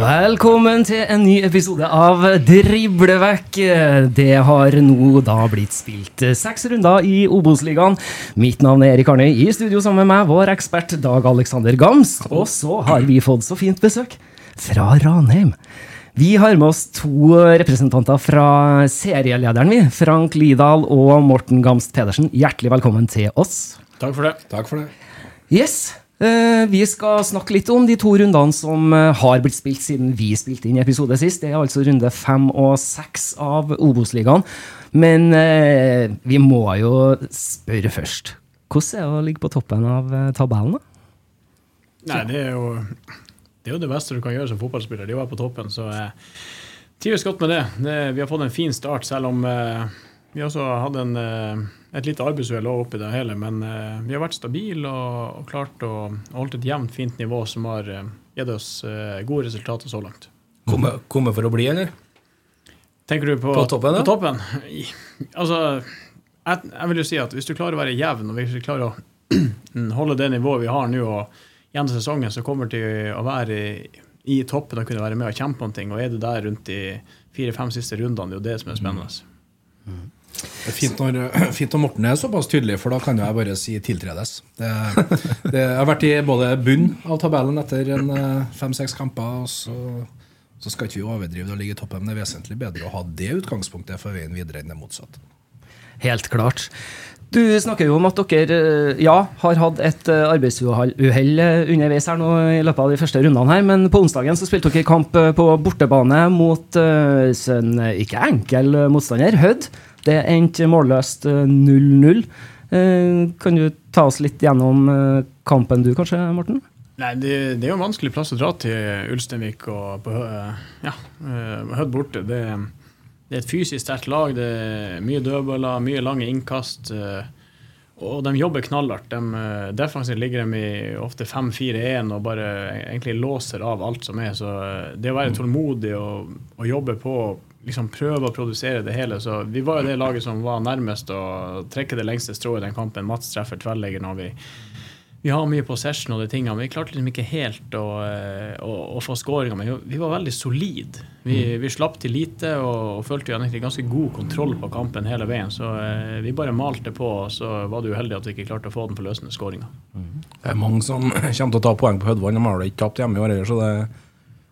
Velkommen til en ny episode av Driblevekk. Det har nå da blitt spilt seks runder i Obos-ligaen. Mitt navn er Erik Arnøy. I studio sammen med meg, vår ekspert Dag Alexander Gamst. Og så har vi fått så fint besøk fra Ranheim. Vi har med oss to representanter fra serielederen, vi. Frank Lidahl og Morten Gamst Pedersen. Hjertelig velkommen til oss. Takk for det. Takk for det. Yes. Eh, vi skal snakke litt om de to rundene som eh, har blitt spilt siden vi spilte inn episode sist. Det er altså runde fem og seks av Obos-ligaen. Men eh, vi må jo spørre først. Hvordan er det å ligge på toppen av tabellen? da? Nei, det er jo det er jo det beste du kan gjøre som fotballspiller. Det er å være på toppen. Så trives godt med det. det. Vi har fått en fin start, selv om vi også hadde en, et lite arbeidsuhell oppi det hele. Men uh, vi har vært stabile og, og klart å holde et jevnt, fint nivå som har uh, gitt oss uh, gode resultater så langt. Komme, komme for å bli, eller? Tenker du på, På toppen. På toppen? Altså, jeg, jeg vil jo si at hvis du klarer å være jevn, og hvis du klarer å holde det nivået vi har nå, og gjennom sesongen så kommer til å være i, i toppen og kunne være med og kjempe om ting, og er du der rundt de fire-fem siste rundene, det er jo det som er spennende. Det er fint når, fint når Morten er såpass tydelig, for da kan jeg bare si 'tiltredes'. Det, det, jeg har vært i både bunn av tabellen etter eh, fem-seks kamper, og så, så skal ikke vi overdrive det å ligge i toppen, men det er vesentlig bedre å ha det utgangspunktet for veien videre enn det motsatte. Helt klart. Du snakker jo om at dere eh, ja, har hatt et eh, arbeidsuhell underveis her nå i løpet av de første rundene her, men på onsdagen så spilte dere kamp på bortebane mot en ikke enkel motstander, Hødd. Det endte målløst eh, 0-0. Eh, Kan du ta oss litt gjennom eh, kampen du, kanskje, Morten? Nei, det, det er jo en vanskelig plass å dra til Ulsteinvik og på ja, eh, Hødd borte. Det, det er et fysisk sterkt lag. Det er mye dødballer, mye lange innkast. eh, Og de jobber knallhardt. De, eh, defensivt ligger de i ofte 5-4-1 og bare egentlig låser av alt som er. Så eh, det å være tålmodig og, og jobbe på, liksom prøve å produsere det hele. Så vi var jo det laget som var nærmest å trekke det lengste strået i den kampen. Mats treffer tverrlegger når vi vi har mye possession og de tingene, men vi klarte liksom ikke helt å, eh, å, å få skåringer. Men vi var veldig solide. Vi, vi slapp til lite og, og følte egentlig ganske god kontroll på kampen hele veien. Så eh, vi bare malte på, og så var det uheldig at vi ikke klarte å få den forløsende skåringa. Det er mange som kommer til å ta poeng på Hødvann. De har vel ikke tapt hjemme i år heller, så det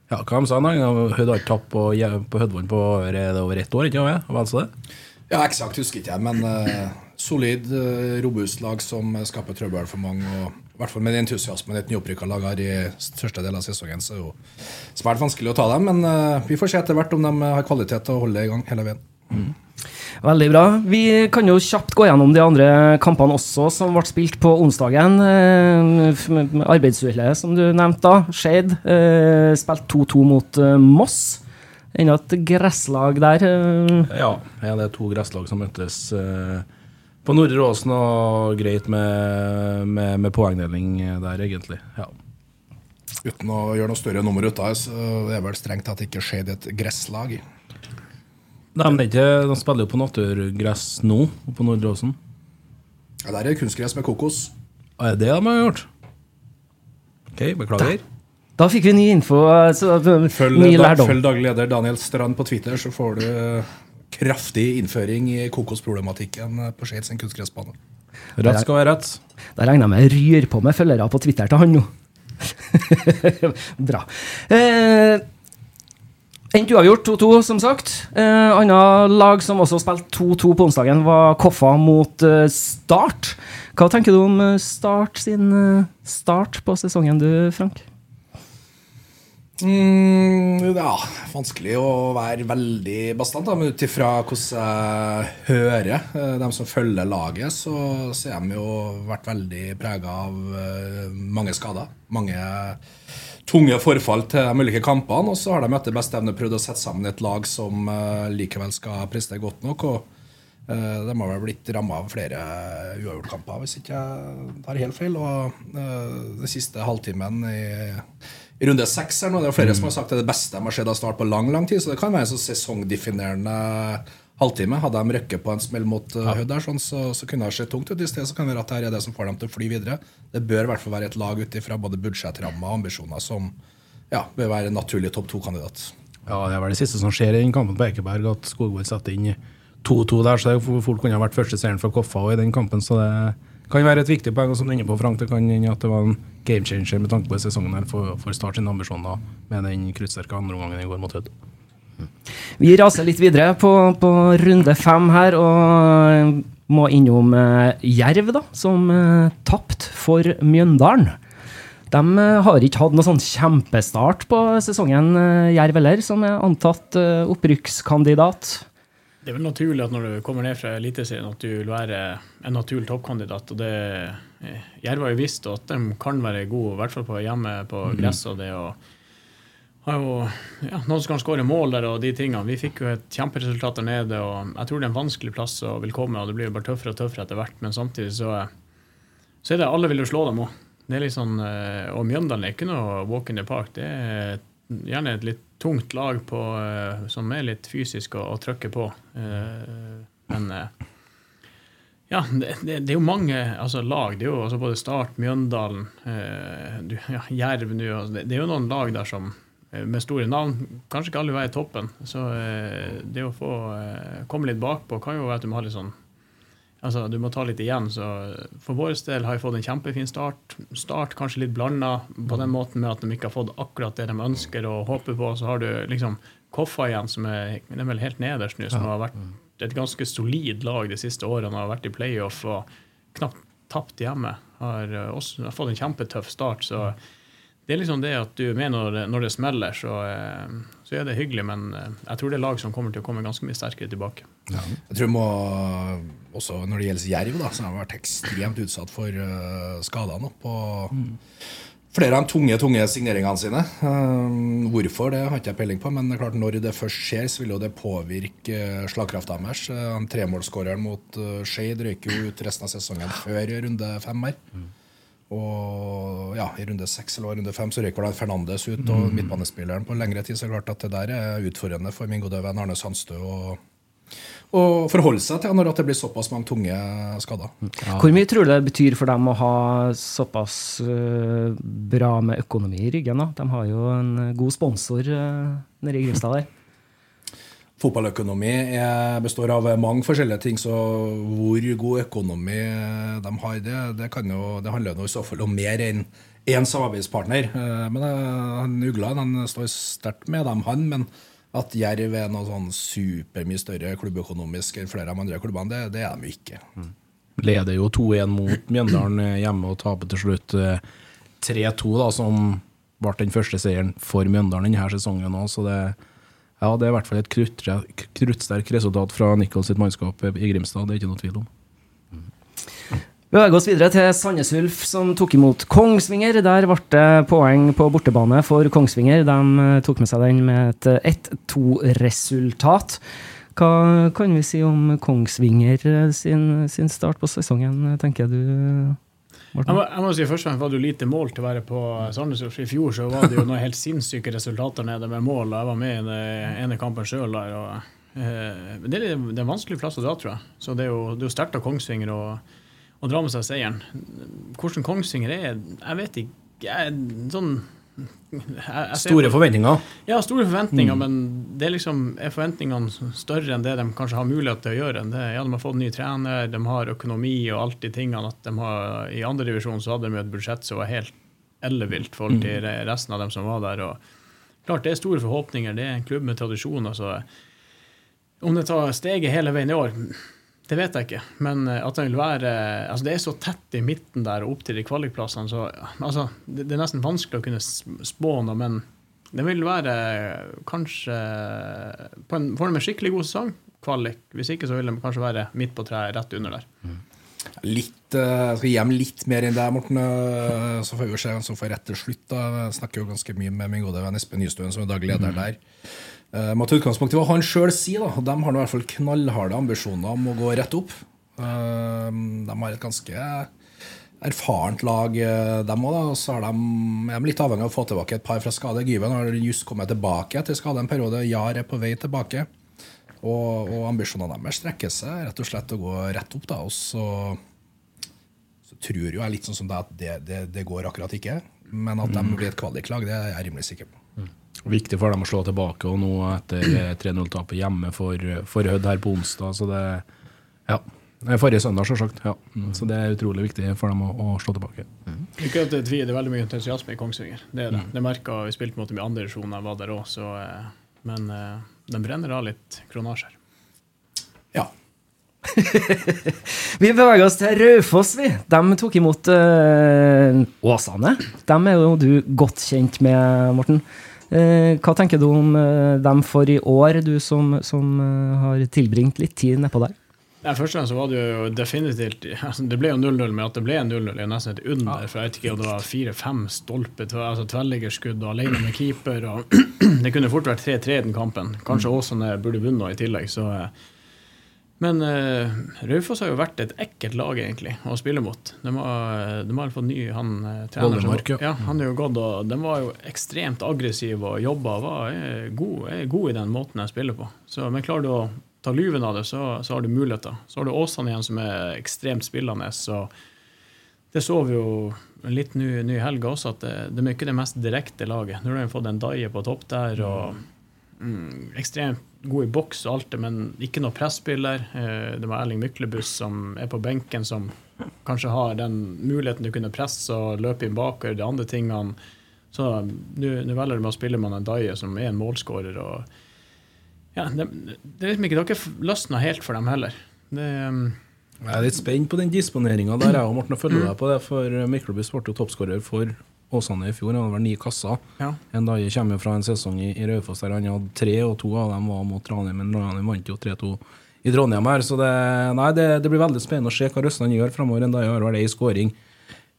ja, hva de sa gang? Hødd har ikke tapt på, på Hødvann på over, er over ett år, ikke sant? Vel så det? Ja, eksakt husker ikke jeg, men uh, solid, uh, robust lag som eh, skaper trøbbel for mange. og i hvert fall med den entusiasmen et nyopprykka lag har i største del av sesongen, så er det jo svært vanskelig å ta dem. Men uh, vi får se etter hvert om de har kvalitet til å holde i gang hele veien. Veldig bra. Vi kan jo kjapt gå gjennom de andre kampene også, som ble spilt på onsdagen. Eh, Arbeidsuhellet, som du nevnte, da. Skeid eh, spilte 2-2 mot eh, Moss. Enda et gresslag der. Ja, ja, det er to gresslag som møttes på Nordre Åsen, og greit med, med, med poengdeling der, egentlig. Ja. Uten å gjøre noe større nummer ut av det, så er vel strengt tatt ikke skjedd et gresslag. De, det er ikke, de spiller jo på naturgress nå, på Nordre Åsen. Ja, der er det kunstgress med kokos. Er det det de har gjort? OK, beklager. Da fikk vi ny info. Så, eh, Følg, ny da, følg daglig leder Daniel Strand på Twitter, så får du eh, kraftig innføring i kokosproblematikken eh, på Skeid sin kunstgressbane. Rett skal være rett. Da regner jeg med jeg ryr på med følgere på Twitter til han nå. Bra. Eh, Endte uavgjort 2-2, som sagt. Eh, Annet lag som også spilte 2-2 på onsdagen, var Koffa mot eh, Start. Hva tenker du om eh, Start sin eh, start på sesongen, du, Frank? Mm, ja, vanskelig å være veldig bastant, men ut ifra hvordan jeg hører eh, dem som følger laget, så, så har de jo vært veldig prega av mange skader. Mange tunge forfall til de ulike kampene. Og så har de etter beste evne prøvd å sette sammen et lag som eh, likevel skal prestere godt nok. og eh, de har vel blitt ramma av flere uavgjort-kamper, hvis ikke jeg tar helt feil. Og den siste halvtimen i, i runde seks her nå, det er flere som har sagt det er det beste de har sett av Start på lang lang tid. Så det kan være en sånn sesongdefinerende halvtime. Hadde de røkket på en smell mot uh, der, sånn, så, så kunne det sett tungt ut. I sted så kan det være at det er det som får dem til å fly videre. Det bør i hvert fall være et lag ut ifra både budsjettrammer og ambisjoner som ja, bør være en naturlig topp to-kandidat. Ja, det er vel det siste som skjer i den kampen på Ekeberg, at Skogvold setter inn 2-2 der. Så det fort kunne ha vært første seieren for Koffa i den kampen. Så det kan være et viktig poeng. Og som du er inne på, Frank, det kan hende at det var en game changer med tanke på sesongen her for, for Start sine ambisjoner med den kruttsterke andreomgangen i går mot Hødd. Vi raser litt videre på, på runde fem her, og må innom eh, Jerv, da, som eh, tapte for Mjøndalen. De eh, har ikke hatt noe sånn kjempestart på sesongen, eh, Jerv heller, som er antatt eh, opprykkskandidat. Det er vel naturlig at når du kommer ned fra Eliteserien, at du vil være en naturlig toppkandidat. og det eh, Jerv har jo visst at de kan være gode, i hvert fall på hjemme på gress. og det å har jo ja, noen som kan skåre mål der og de tingene. Vi fikk jo et kjemperesultat der nede, og jeg tror det er en vanskelig plass å vil komme, og det blir jo bare tøffere og tøffere etter hvert. Men samtidig så, så er det alle vil jo slå dem òg. Det er litt sånn, eh, og Mjøndalen er ikke noe walk in the park. Det er gjerne et litt tungt lag på, eh, som er litt fysisk å, å trykke på. Eh, Men ja, det, det, det er jo mange altså, lag. Det er jo både Start, Mjøndalen, ja, Jerv nå. Det, det er jo noen lag der som med store navn kanskje ikke alle vil være i toppen. Så eh, det å få eh, komme litt bakpå kan jo være at du må ha litt sånn Altså, du må ta litt igjen. Så for vår del har vi fått en kjempefin start. Start kanskje litt blanda på den måten med at de ikke har fått akkurat det de ønsker og håper på. Så har du liksom Koffa igjen, som er, er vel helt nederst nå, som har vært et ganske solid lag de siste årene. Har vært i playoff og knapt tapt hjemme. Har eh, også har fått en kjempetøff start. så det er liksom det at du er med når det, når det smeller, så, eh, så er det hyggelig. Men eh, jeg tror det er lag som kommer til å komme ganske mye sterkere tilbake. Jeg tror må, også Når det gjelder Jerv, da, så har de vært ekstremt utsatt for uh, skader nå. På flere av de tunge tunge signeringene sine. Eh, hvorfor, det har ikke jeg peiling på. Men det er klart når det først skjer, så vil jo det påvirke uh, slagkrafta deres. Uh, Tremålsskåreren mot uh, Skeid røyker jo ut resten av sesongen før runde fem her. Og ja, i runde seks eller runde fem så røyker da Fernandes ut, og midtbanespilleren på lengre tid. Så er det klart at det der er utfordrende for min gode venn Arne Sandstø å forholde seg til når det blir såpass mange tunge skader. Hvor mye tror du det betyr for dem å ha såpass eh, bra med økonomi i ryggen? da? De har jo en god sponsor uh, nede i Grimstad der. Fotballøkonomi er, består av mange forskjellige ting, så hvor god økonomi de har, det, det, jo, det handler jo i så fall om mer enn én samarbeidspartner. Eh, Men eh, han Ugla han står sterkt med dem, han. men at Jerv er noe sånn supermye større klubbøkonomisk enn flere av de andre klubbene, det, det er de jo ikke. Leder jo 2-1 mot Mjøndalen eh, hjemme og taper til slutt eh, 3-2, da, som ble den første seieren for Mjøndalen denne sesongen òg. Så det, ja, det er i hvert fall et kruttsterkt resultat fra Nichols sitt mannskap i Grimstad. Det er ikke noe tvil om. Vi Beveger oss videre til Sandnes Ulf, som tok imot Kongsvinger. Der ble det poeng på bortebane for Kongsvinger. De eh, tok med seg den med et 1-2-resultat. Hva kan vi si om Kongsvinger eh, sin, sin start på sesongen, tenker du? Jeg må, jeg må si først og fremst var det jo lite mål til å være på Sandnes I fjor så var det jo noen helt sinnssyke resultater nede med mål. Jeg var med i den ene kampen sjøl der. og uh, det, er, det er en vanskelig plass å dra, tror jeg. Så det er jo, jo sterkt av Kongsvinger å, dra med seg seieren. Hvordan Kongsvinger er, jeg vet ikke. Jeg, sånn jeg, Store forventninger. Ja, store forventninger, men det er liksom, er forventningene større enn det de kanskje har mulighet til å gjøre. Det, ja, De har fått ny trener, de har økonomi og alt de tingene. at de har, I andre divisjon så hadde de et budsjett som var helt ellevilt i forhold til resten av dem som var der. og klart Det er store forhåpninger. Det er en klubb med tradisjon. altså Om det tar steget hele veien i år, det vet jeg ikke. Men eh, at den vil være altså Det er så tett i midten der og opp til de kvalikplassene, så altså, det, det er nesten vanskelig å kunne spå noe. Men det vil være kanskje på en, Får de en skikkelig god sesong, kvalik. Hvis ikke så vil den kanskje være midt på treet, rett under der. Litt, eh, jeg skal dem litt mer enn deg, Morten. eh, Så får vi se hvem som får rett til slutt. da. Jeg snakker jo ganske mye med min gode venn Espen Nystuen, som er daglig leder der. Eh, Må ta utgangspunkt i hva han sjøl sier. da. De har i hvert fall knallharde ambisjoner om å gå rett opp. Eh, De har et ganske erfarent lag, eh, dem òg. Og så er de, er litt avhengig av å få tilbake et par fra skade. Gyven har just kommet tilbake etter skade en periode. Jar er på vei tilbake. Og, og ambisjonene deres strekker seg rett og slett å gå rett opp. da, og så så tror jo jeg litt sånn som deg at det, det, det går akkurat ikke. Men at de blir et kvaliklag, det er jeg rimelig sikker på. Viktig for dem å slå tilbake og nå etter eh, 3-0-tapet hjemme for, for Hødd her på onsdag. Så det Ja. Forrige søndag, selvsagt. Ja. Mm, Så det er utrolig viktig for dem å, å slå tilbake. Ikke at det er veldig mye entusiasme i Kongsvinger. Det er det. Det merka vi spilte mot dem i andre divisjon, jeg var der òg, så eh, Men eh, de brenner av litt kronasjer. Ja. Vi beveger oss til Raufoss, vi. De tok imot uh, Åsane. Dem er jo du godt kjent med, Morten. Eh, hva tenker du om eh, dem for i år, du som, som eh, har tilbringt litt tid nedpå der? Ja, Først og fremst var det jo definitivt altså Det ble jo 0-0, men at det ble 0-0 er nesten et under. For jeg vet ikke om det var fire-fem stolper, altså tverrliggerskudd og alene med keeper. og Det kunne fort vært 3-3 i den kampen. Kanskje Åsane burde vunnet i tillegg. så... eh, Men uh, Raufoss har jo vært et ekkelt lag egentlig å spille mot. De har, de har fått ny han uh, trener. som- ja. ja. Han er jo gått, og De var jo ekstremt aggressive og jobba var er god, er god i den måten jeg spiller på. Så, men klarer du å ta luven av det, så, så har du muligheter. Så har du Åsane igjen, som er ekstremt spillende. så det så vi jo litt nå nå i helga også, at det, de er ikke det mest direkte laget. Nå har de fått en Daie på topp der, og mm, ekstremt god i boks og alt det, men ikke noe presspiller. Eh, det var Erling Myklebuss som er på benken, som kanskje har den muligheten til å kunne presse og løpe inn bak og de andre tingene. Så nå velger de å spille med en Daie som er en målskårer. ja, det, det er liksom ikke, ikke løsna helt for dem heller. Det, um, Jeg er litt spent på den disponeringa der, jeg og Morten, og følger deg på det. For Myklebust ble jo toppskårer for Åsane i fjor. Han hadde vel ni kasser. ja. En dag jeg kommer fra en sesong i, i Raufoss der han hadde tre, og to av dem var mot Trondheim. Men Trondheim vant jo 3-2 i Trondheim her, så det, nei, det, det blir veldig spennende å se hva Røsland gjør framover. En dag har vel ei skåring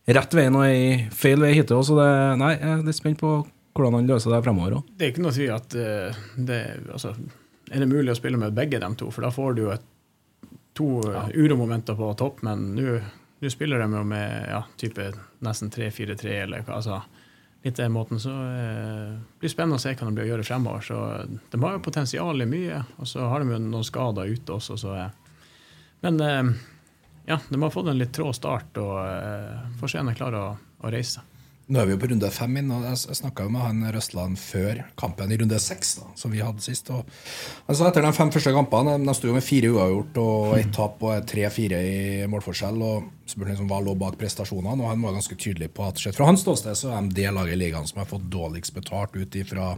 rett veien og ei feil vei hittil. Så det, nei, jeg er litt spent på hvordan han løser det fremover òg. Det er ikke noe å si at eh, det altså, Er det mulig å spille med begge dem to? For da får du et, to ja. uromomenter på topp, men nå nå spiller de jo med ja, type nesten 3-4-3 eller hva. altså litt den måten, så eh, blir det spennende å se hva de blir å gjøre fremover. Så De har jo potensial i mye, og så har de jo noen skader ute også. Så, eh. Men eh, ja, de har fått en litt trå start, og eh, får se om de klarer å, å reise. Nå er vi jo på runde fem inn, og jeg, snakka med han Røstland før kampen i runde seks, da, som vi hadde sist. Og, altså etter de fem første kampene, de, sto jo med fire uavgjort og ett tap og tre-fire i målforskjell. og spurte liksom hva lå bak prestasjonene, og han var ganske tydelig på at sett fra hans ståsted så er de det laget i ligaen som har fått dårligst betalt ut ifra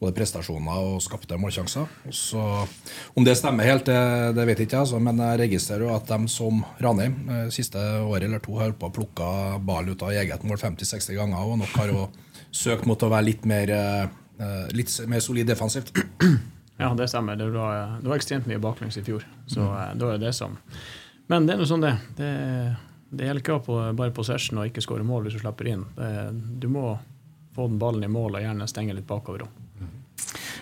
både prestasjoner og skapte målsjanser. Så, Om det stemmer helt, det, det vet ikke jeg, altså, men jeg registrerer jo at de som Ranheim eh, siste året eller to har på å plukke ball ut av eget mål 50-60 ganger, og nok har jo søkt mot å være litt mer, eh, litt mer solid defensivt. Ja, det stemmer. Det var, det var ekstremt mye baklengs i fjor. Så mm. da er det som Men det er nå sånn det. Det, det gjelder ikke på, bare possession og ikke skåre mål hvis du slipper inn. Det, du må få den ballen i mål og gjerne stenge litt bakover òg.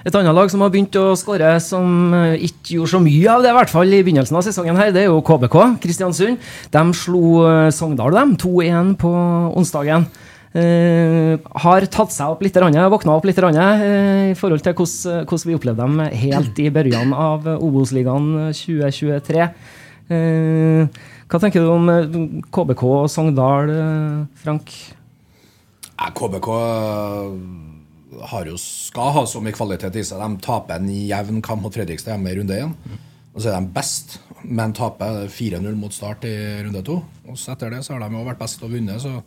Et annet lag som har begynt å skåre, som eh, ikke gjorde så mye av det, i hvert fall i begynnelsen av sesongen, her, det er jo KBK. Kristiansund. De slo eh, Sogndal dem, 2-1 på onsdagen. Uh, har tatt seg opp litt, våkna opp litt uh, i forhold til hvordan, vi opplevde dem helt i børjan av Obos-ligaen 2023. Uh, hva tenker du om KBK og Sogndal, Frank? KBK har jo, skal ha så mye kvalitet i seg. De taper en jevn kamp mot Fredrikstad hjemme i runde én. Og så er de best, men taper 4-0 mot start i runde to. Og så etter det så har de jo vært best og vunnet, så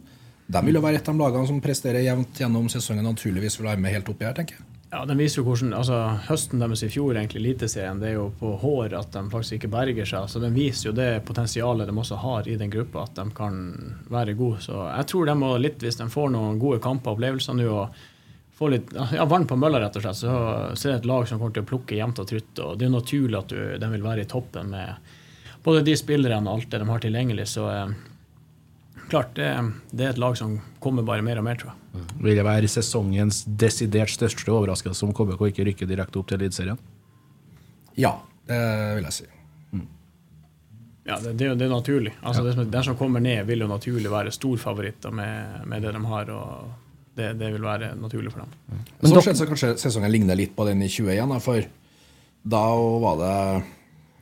de vil jo være et av de lagene som presterer jevnt gjennom sesongen, naturligvis vil være med helt oppi her, tenker jeg. Ja, den viser jo hvordan, altså Høsten deres i fjor, egentlig Eliteserien, det er jo på hår at de faktisk ikke berger seg. så Den viser jo det potensialet de også har i den gruppa, at de kan være gode. Så jeg tror de må litt, hvis de får noen gode kamper og opplevelser nå og får litt ja, vann på mølla, rett og slett, så, så er det et lag som kommer til å plukke jevnt og trutt. og Det er jo naturlig at du, de vil være i toppen med både de spillerne og alt det de har tilgjengelig. så eh, klart, det, det er et lag som kommer bare mer og mer, tror jeg. Vil det være sesongens desidert største overraskelse om KBK ikke rykker direkte opp til Eliteserien? Ja, det vil jeg si. Ja, det, det, det er naturlig. Altså, det som, Den som kommer ned, vil jo naturlig være storfavoritter med, med det de har. og det, det vil være naturlig for dem. Men Så dere- skjedde så kanskje sesongen ligner litt på den i 21, for da var det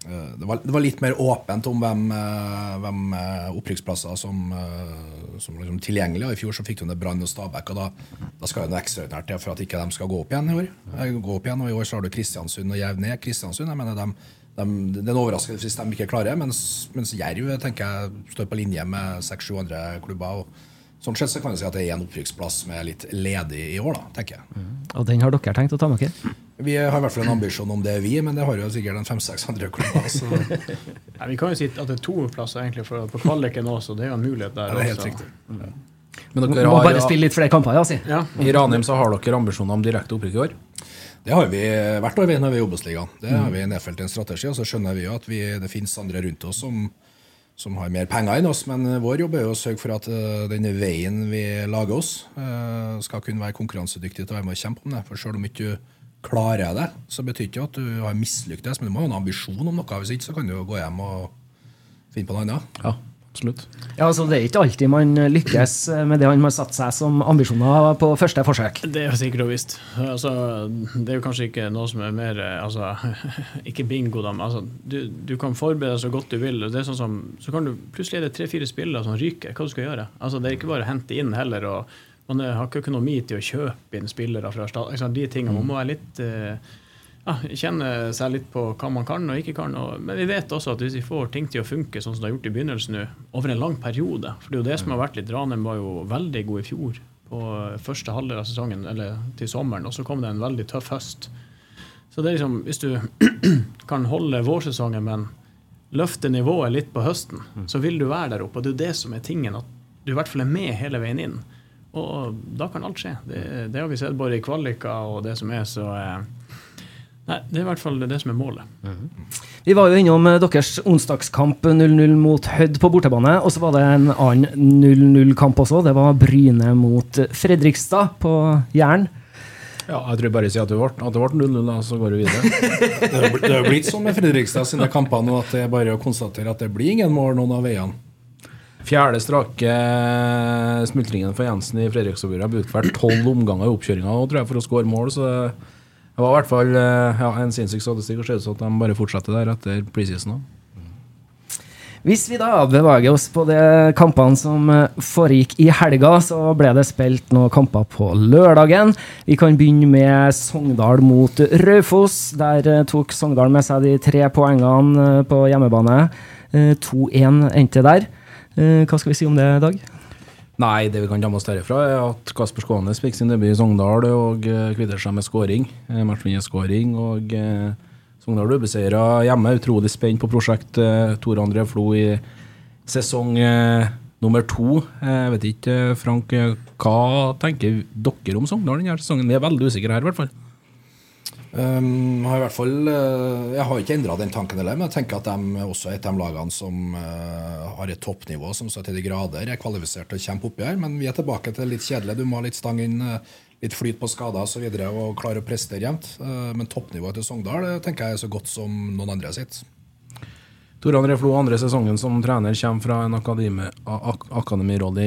eh, det, var, det var litt mer åpent om hvem, eh, hvem eh, opprykksplasser som, som liksom tilgjengelig. Og I fjor så fikk du ned Brann og Stabæk, og da, da skal det noe ekstraordinært til for at ikke de skal gå opp igjen i år. Gå opp igjen, og I år så har du Kristiansund og Jerv ned. Kristiansund, jeg mener de, de, Det er en overraskelse hvis de ikke klarer, det, mens, mens Jerv tenker jeg står på linje med seks-sju andre klubber. og Sånn sett så kan vi si at det er en opprykksplass som er litt ledig i år, da, tenker jeg. Og den har dere tenkt å ta med dere? Vi har i hvert fall en ambisjon om det, vi, men det har jo sikkert en fem-seks andre klubber. Så Nei, vi kan jo si at det er to plasser egentlig for, på kvaliken også, så det er jo en mulighet der. er helt også. riktig. Men Må har, må bare spille litt flere kamper, ja, si. Ja. I Ranheim så har dere ambisjoner om direkte opprykk i år? Det har vi hvert år vi når vi er i Obos-ligaen. Det har vi nedfelt i en strategi, og så skjønner vi jo at vi, det finnes andre rundt oss som, som har mer penger enn oss, men vår jobb er jo å sørge for at eh, denne veien vi lager oss, eh, skal kunne være konkurransedyktig til å være med og kjempe om det. For selv om ikke du klarer det, så betyr ikke at du har mislyktes, men du må ha en ambisjon om noe. Hvis ikke så kan du jo gå hjem og finne på noe annet. Ja, absolutt. Ja, altså Det er ikke alltid man lykkes med det han har satt seg som ambisjoner på første forsøk. Det er sikkert og visst. Altså, det er jo kanskje ikke noe som er mer altså, Ikke bingo, da. Men altså, du, du kan forberede deg så godt du vil. og det er sånn som, Så kan du plutselig er det tre-fire spillere som ryker. Hva du skal gjøre? Altså, Det er ikke bare å hente inn heller. og Man har ikke økonomi til å kjøpe inn spillere fra stad. Altså, de tingene. Man må være litt eh, ja, kjenne seg litt på hva man kan og ikke kan. Og, men vi vet også at hvis vi får ting til å funke sånn som det har gjort i begynnelsen nå, over en lang periode For det er jo det som har vært litt Ranheim var jo veldig god i fjor på første halvdel av sesongen, eller til sommeren, og så kom det en veldig tøff høst. Så det er liksom, hvis du kan holde vårsesongen, men løfte nivået litt på høsten, så vil du være der oppe. Og det er det som er tingen, at du i hvert fall er med hele veien inn. Og da kan alt skje. Det, det har vi sett både i kvalika og det som er, så eh, Nei, det er i hvert fall det som er målet. Vi var jo innom eh, deres onsdagskamp 0-0 mot Hødd på bortebane. Og så var det en annen 0-0-kamp også. Det var Bryne mot Fredrikstad på Jæren. Ja, jeg tror bare si at det ble at det ble 0-0, da, så går vi videre. Det har blitt- blitt sånn med Fredrikstad sine kamper nå at det er bare å konstatere at det blir ingen mål noen av veiene. Fjerde strake smultringen for Jensen i Fredrikstad-buret. Brukt hvert tolv omganger i oppkjøringa tror jeg, for å skåre mål. Så det var i hvert fall eh, ja, en sinnssyk statistikk. Og ser ut som at de bare fortsetter der etter preseason. også. Hvis vi da beveger oss på de kampene som eh, foregikk i helga, så ble det spilt noen kamper på lørdagen. Vi kan begynne med Sogndal mot Raufoss. Der eh, tok Sogndal med seg de tre poengene på hjemmebane. Eh, 2-1 endte der. Hva skal vi si om det, Dag? Nei, det vi kan ta med oss derifra, er at Kasper Skånes fikk sin debut i Sogndal og uh, kvitter seg med skåring. Uh, Matchvinnerskåring. Og uh, Sogndal ble beseira hjemme. Utrolig spent på prosjekt Tore Tor André Flo i sesong nummer to. Jeg vet ikke, Frank, hva tenker dere om Sogndal denne sesongen? Vi er veldig usikre her, i hvert fall. Um, har i hvert fall, eh, jeg har ikke endra den tanken men jeg tenker at de også er et av de lagene som uh, har et toppnivå som så til de grader er kvalifisert til å kjempe oppi her. Men vi er tilbake til litt kjedelig. Du må ha litt stang inn, eh, litt flyt på skader osv. Og, så videre, og klare å prestere jevnt. Men toppnivået til Sogndal det tenker jeg er så godt som noen andre sitt. Tor André Flo, andre sesongen som trener, kommer fra en akademi, ak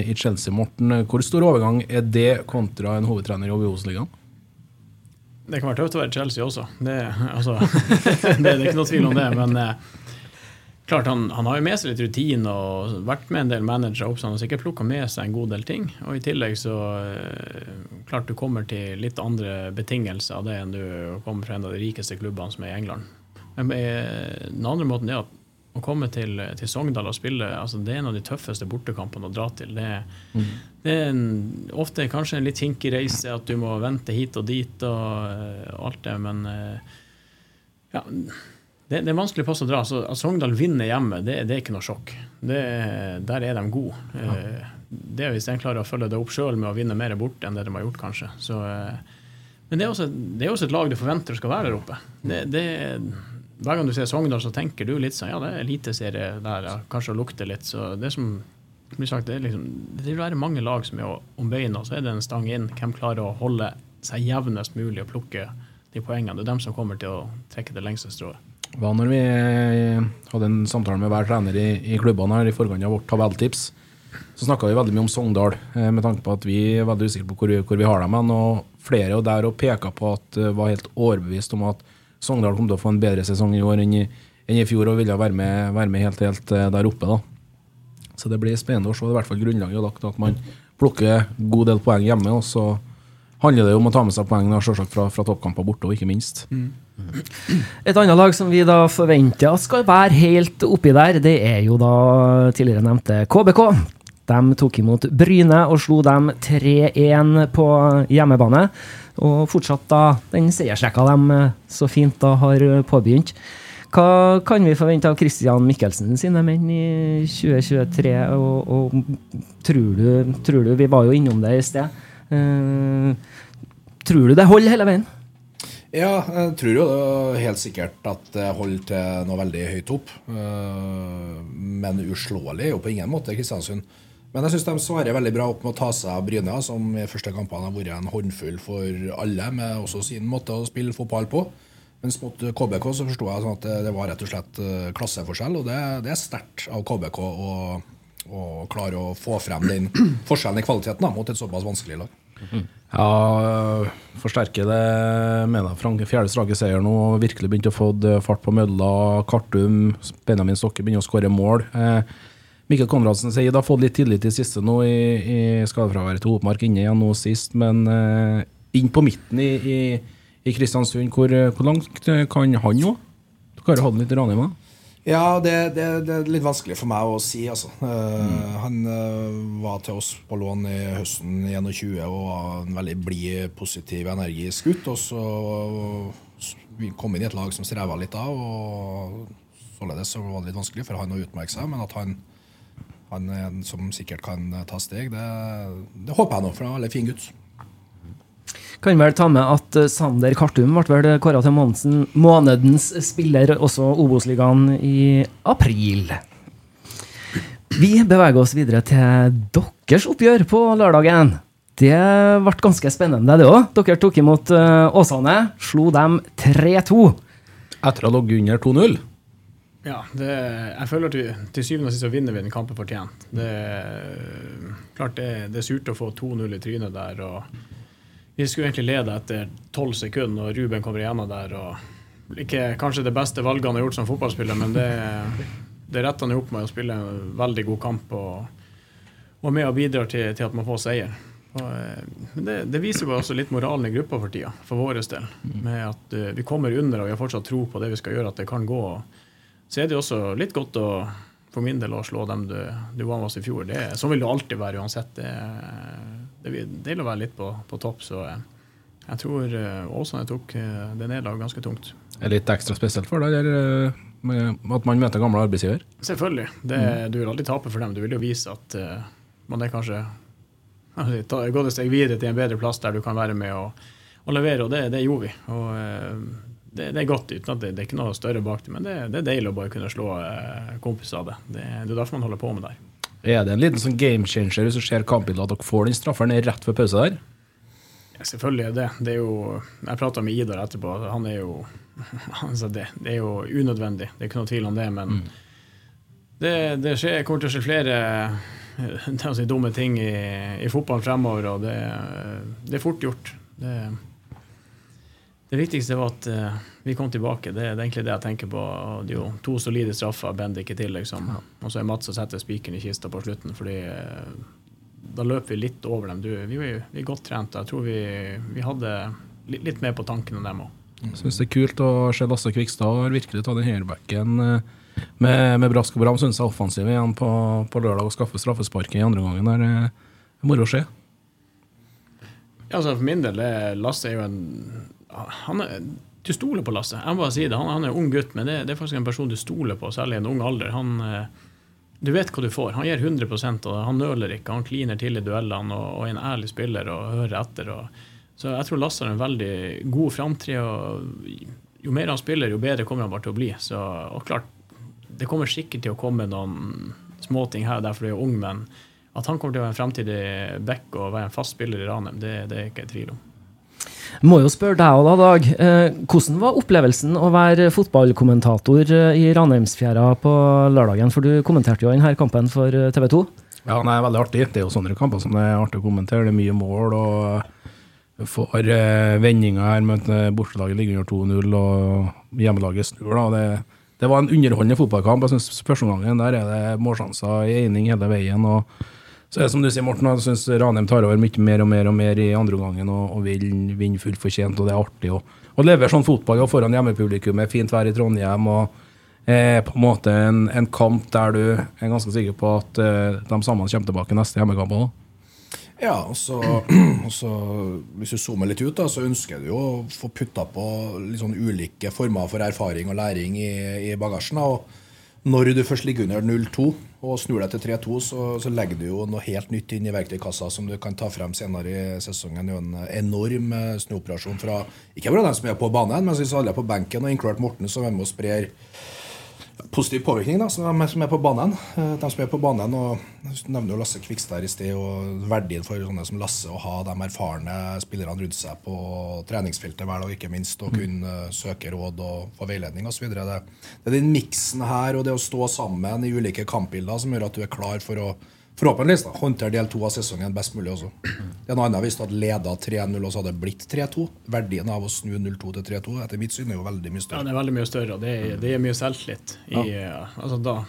i Chelsea. Morten, hvor stor overgang er det kontra en hovedtrener i Obos-ligaen? Det kan være tøft å være Chelsea også. Det, altså, det, det er ikke noe tvil om det. Men eh, klart han, han har jo med seg litt rutine og vært med en del managere opp, så han har sikkert plukka med seg en god del ting. Og i tillegg så eh, klart du kommer til litt andre betingelser av det enn du kommer fra en av de rikeste klubbene som er i England. Men eh, den andre måten er at å komme til, til Sogndal og spille altså Det er en av de tøffeste bortekampene å dra til. Det, det er en, ofte kanskje en litt hinkig reise, at du må vente hit og dit og, eh, og alt det, men eh, ja, det, det er vanskelig plass å dra. Så At Sogndal vinner hjemme, det, det er ikke noe sjokk. Det, der er de gode. Ja. Det er hvis de klarer å følge det opp sjøl med å vinne mer borte enn det de har gjort, kanskje. Så, eh, men det er, også, det er også et lag du forventer skal være der oppe. Det, det, hver gang du ser Sogndal, så tenker du litt sånn Ja, det er eliteserie der, ja, kanskje å lukte litt. Så det som blir sagt, det, er liksom, det vil være mange lag som er om beina, så er det en stang inn. Hvem klarer å holde seg jevnest mulig og plukke de poengene? Det er dem som kommer til å trekke det lengste strået. Hva når vi eh, hadde en samtale med hver trener i, i klubbene her i forkant av vårt tabelltips, så snakka vi veldig mye om Sogndal, eh, med tanke på at vi er veldig usikre på hvor, hvor vi har dem. Og flere der og peka på at det var helt overbevist om at Sogndal kom til å få en bedre sesong i år enn i, enn i fjor og ville være med, være med helt, helt eh, der oppe. da. Så det blir spennende å se. Det er i hvert fall grunnlaget lagt at man plukker god del poeng hjemme. Og så handler det om å ta med seg poeng fra, fra toppkamper borte, og ikke minst. Et annet lag som vi da forventer skal være helt oppi der, det er jo da tidligere nevnte KBK. De tok imot Bryne og slo dem 3-1 på hjemmebane. Og fortsatt da den seiersrekka de eh, så fint da har påbegynt. Hva kan vi forvente av Christian Michelsen sine menn i 2023? Og, og tror, du, tror du Vi var jo innom det i sted. Uh, tror du det holder hele veien? Ja, jeg tror jo det helt sikkert at det holder til noe veldig høyt opp. Uh, Men uslåelig er jo på ingen måte Kristiansund. Men jeg syns de svarer veldig bra opp med å ta seg av Bryne, som i første kampene har vært en håndfull for alle, med også sin måte å spille fotball på. Mens mot KBK så forsto jeg sånn at det, var rett og slett eh, klasseforskjell, og det, det er sterkt av KBK å, å klare å få frem den forskjellen i kvaliteten da, mot et såpass vanskelig lag. Ja, øh, forsterker det mener jeg. Frank fjerde strake seier nå. Virkelig begynt å få fart på mølla. Kartum, Benjamin Stokke begynner å skåre mål. Eh, Mikkel Konradsen sier det har fått litt tillit i siste nå i, i skadefraværet til Hopmark inne igjen nå sist, men eh, inn på midten i, i, i Kristiansund, hvor, hvor langt eh, kan han nå? Dere ha den litt Ranheim, da? Ja, det, det, det er litt vanskelig for meg å si, altså. Eh, Han uh, var til oss på lån i høsten 21 og var en veldig blid, positiv, energisk gutt. Og så vi kom inn i et lag som streva litt da, og således så var det litt vanskelig for han å utmerke seg. Men at han, han er en som sikkert kan ta steg, det, det håper jeg nå, for han er en veldig fin gutt. Kan vel ta med at eh, Sander Kartum ble vel kåra til månedens, månedens spiller også Obos-ligaen i april. Vi beveger oss videre til deres oppgjør på lørdagen. Det ble ganske spennende, det òg. Dere tok imot eh, Åsane, slo dem 3-2. Etter å ha ligget under 2-0. Ja, det, jeg føler at vi, til syvende og sist så vinner vi den kampen fortjent. Det, klart det, det er surt å få 2-0 i trynet der. og Vi skulle egentlig lede etter 12 sekunder, og Ruben kommer igjennom der. og Ikke kanskje det beste valget han har gjort som fotballspiller, men det, det retter han opp med å spille en veldig god kamp og, og med og bidrar til, til at man får seier. Og, eh, det, det viser jo også litt moralen i gruppa for tida, for vår del. Med at eh, vi kommer under og vi har fortsatt tro på det vi skal gjøre, at det kan gå. Så er det også litt godt å for min del å slå dem du, du var med oss i fjor. Det, sånn vil det alltid være uansett. Det, det deilig å være litt på, på topp, så eh, jeg tror eh, Åsane tok eh, det nederlaget ganske tungt. Er det litt ekstra spesielt for deg, eller at man møter gamle arbeidsgiver? Selvfølgelig. Det, Du vil aldri tape for dem. Du vil jo vise at uh, man er kanskje altså, gått et steg videre til en bedre plass der du kan være med og, og levere, og det, det gjorde vi. Og eh, det, det er godt uten at det, det er ikke noe større bak det, men det, det er deilig å bare kunne slå eh, kompiser av det. det. Er derfor man holder på med det her. Er det en liten sånn game changer hvis du ser kampbildet at dere får den strafferen rett før pause der? Ja, selvfølgelig er det. det er jo, jeg prata med Idar etterpå. Han er jo altså det, det er jo unødvendig. Det er ikke noe tvil om det. Men det, det skjer, kommer til å skje flere eh, si, dumme ting i, i fotballen fremover, og det, det er fort gjort. Det, det viktigste var at uh, vi kom tilbake. Det, det er egentlig det jeg tenker på. Det er jo to solide straffer, Bendik i tillegg, som, og så er Mats som setter spikeren i kista på slutten. fordi uh, da løper vi litt over dem. Du, vi, vi er godt trent. Jeg tror vi, vi hadde litt, litt mer på tanken enn dem òg. Syns det er kult å se Lasse Kvikstad har virkelig tatt den høyrebacken eh, med, med brask og bram. Syns jeg er offensiv igjen på, på lørdag og skaffe straffesparket i andre gangen. Det er moro å se. Ja, altså for min del er Lasse er jo en han er, Du stoler på Lasse. Jeg må bare si det. Han, han er en ung gutt, men det, det er faktisk en person du stoler på, særlig i en ung alder. Han, eh, du vet hva du får. Han gir 100 og han nøler ikke. Han kliner til i duellene og, og er en ærlig spiller og hører etter. Og, så jeg tror Lasse har en veldig god framtid. og Jo mer han spiller, jo bedre kommer han bare til å bli. Så, og klart, det kommer sikkert til å komme noen småting her og der, fordi du er ung, men at han kommer til å være en fremtidig back og være en fast spiller i Ranheim, det, det er jeg ikke i tvil om. Må jo spørre deg òg, da, Dag. Eh, hvordan var opplevelsen å være fotballkommentator eh, i Ranheimsfjæra på lørdagen? For du kommenterte jo denne kampen for eh, TV 2. Ja, nei, veldig artig. Det er jo sånne kamper som det er artig å kommentere. Det er mye mål og får vendinger her eh, bortelaget ligger under 2-0 og hjemmelaget snur. da. Det, det var en underholdende fotballkamp. Jeg synes Første gangen der er det målsjanser i ening hele veien. og så som du sier, Morten, jeg syns Ranheim tar over mye mer og mer og mer i andre gangen og, og vil vinne fullt fortjent, og det er artig å, å levere sånn fotball og foran hjemmepublikummet, fint vær i Trondheim. og eh, på en måte en, en, kamp der du er ganske sikker på at eh, de samme kommer tilbake neste hjemmekamp òg. Ja, og så, Hvis du zoomer litt ut, da, så ønsker du jo å få putta på litt sånn ulike former for erfaring og læring i, i bagasjen. Da. og Når du først ligger under 0-2 og snur deg til 3-2, så, så, legger du jo noe helt nytt inn i verktøykassa som du kan ta frem senere i sesongen. Det er jo en enorm eh, snuoperasjon fra ikke bare dem som er på banen, men alle er på benken, og inkludert Morten, som er med og sprer positiv påvirkning, da, som er, som er på banen. Eh, de som er på banen, og nevner jo Lasse Kvikstad i sted, og verdien for sånne som Lasse å ha de erfarne spillerne rundt seg på treningsfeltet hver dag, ikke minst, og kunne søke råd og få veiledning osv. Det, det er den miksen her og det å stå sammen i ulike kampbilder som gjør at du er klar for å forhåpentligvis da, håndtere del to av sesongen best mulig også. Den andre hvis du hadde leda 3-0 og så hadde det blitt 3-2. Verdien av å snu 0-2 til 3-2 etter mitt syn er jo veldig mye større. Ja, det er veldig mye større, og det er, det gir mye selvtillit. Ja. Altså, da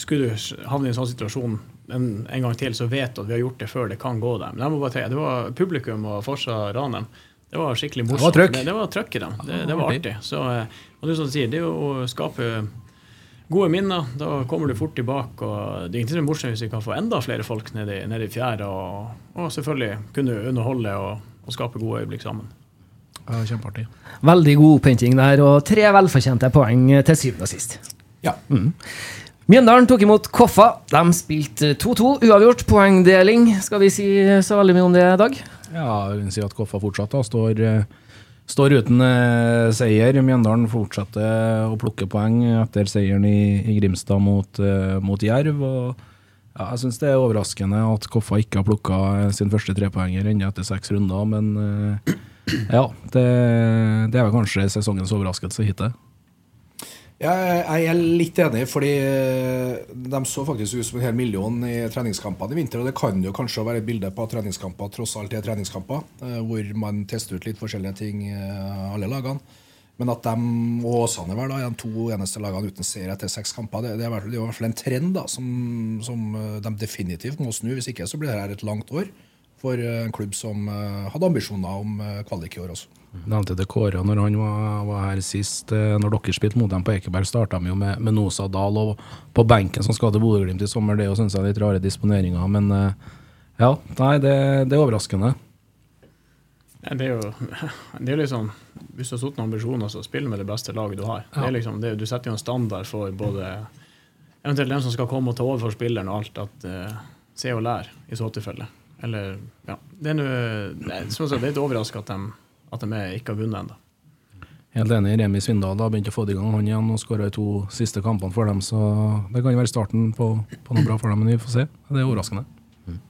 skulle du havne i en sånn situasjon en, en, gang til, så vet du at vi har gjort det før det kan gå dem. Men jeg må bare tenke, det var publikum og Forsa Ranheim. Det var skikkelig morsomt. Det var trøkk. Det, det var trøkk i dem. Det, det var artig. Så, eh, og det, som du sier, det er jo å skape gode minner. Da kommer du fort tilbake. og Det er ikke så morsomt hvis vi kan få enda flere folk nede i, nede i fjæra. Og, og, selvfølgelig kunne underholde og, og skape gode øyeblikk sammen. Ja, Kjempeartig. Veldig god opphenting der, og tre velfortjente poeng til syvende og sist. Ja. Mm. Mjøndalen tok imot Koffa. De spilte 2-2, uavgjort poengdeling. Skal vi si så veldig mye om det, Dag? Ja, jeg vil si at Koffa fortsatt da, står uh, Står uten eh, seier. Mjøndalen fortsetter å plukke poeng etter seieren i, i Grimstad mot, eh, mot Jerv. og ja, jeg syns det er overraskende at Koffa ikke har plukka sin første trepoenger ennå etter seks runder, men eh, ja, det, det, er vel kanskje sesongens overraskelse hittil. Jeg er litt enig, fordi eh, de så faktisk ut som en hel million i treningskampene i vinter. Og det kan jo kanskje være et bilde på at treningskamper tross alt er treningskamper, eh, hvor man tester ut litt forskjellige ting, eh, alle lagene. Men at de og Åsane da, de to eneste lagene uten seier etter seks kamper, det, det, er i hvert fall en trend da, som, som, de definitivt må snu. Hvis ikke så blir dette et langt år for en klubb som hadde ambisjoner om kvalik i år også. Nevnte det Kåre når han var, var, her sist. Eh, når dere spilte mot dem på Ekeberg, starta de jo med, med Nosa Dahl og på benken som skal til Bodø-Glimt i sommer. Det synes jeg er litt rare disponeringer. Men eh, ja, nei, det, det er overraskende. Det er jo det er liksom Hvis du har satt noen ambisjoner, så spill med det beste laget du har. Ja. Det er liksom, det, du setter jo en standard for både eventuelt den som skal komme og ta over for spilleren og alt. at uh, Se og lær, i så tilfelle. Eller, ja. Det er, noe, det, sa, det er overraskende at de at de ikke har vunnet ennå. Helt enig. Remi Svindal har begynt å få det i gang, han igjen, og skåra i to siste kampene for dem. Så det kan være starten på, på, noe bra for dem, men vi får se. Det er overraskende. Mm.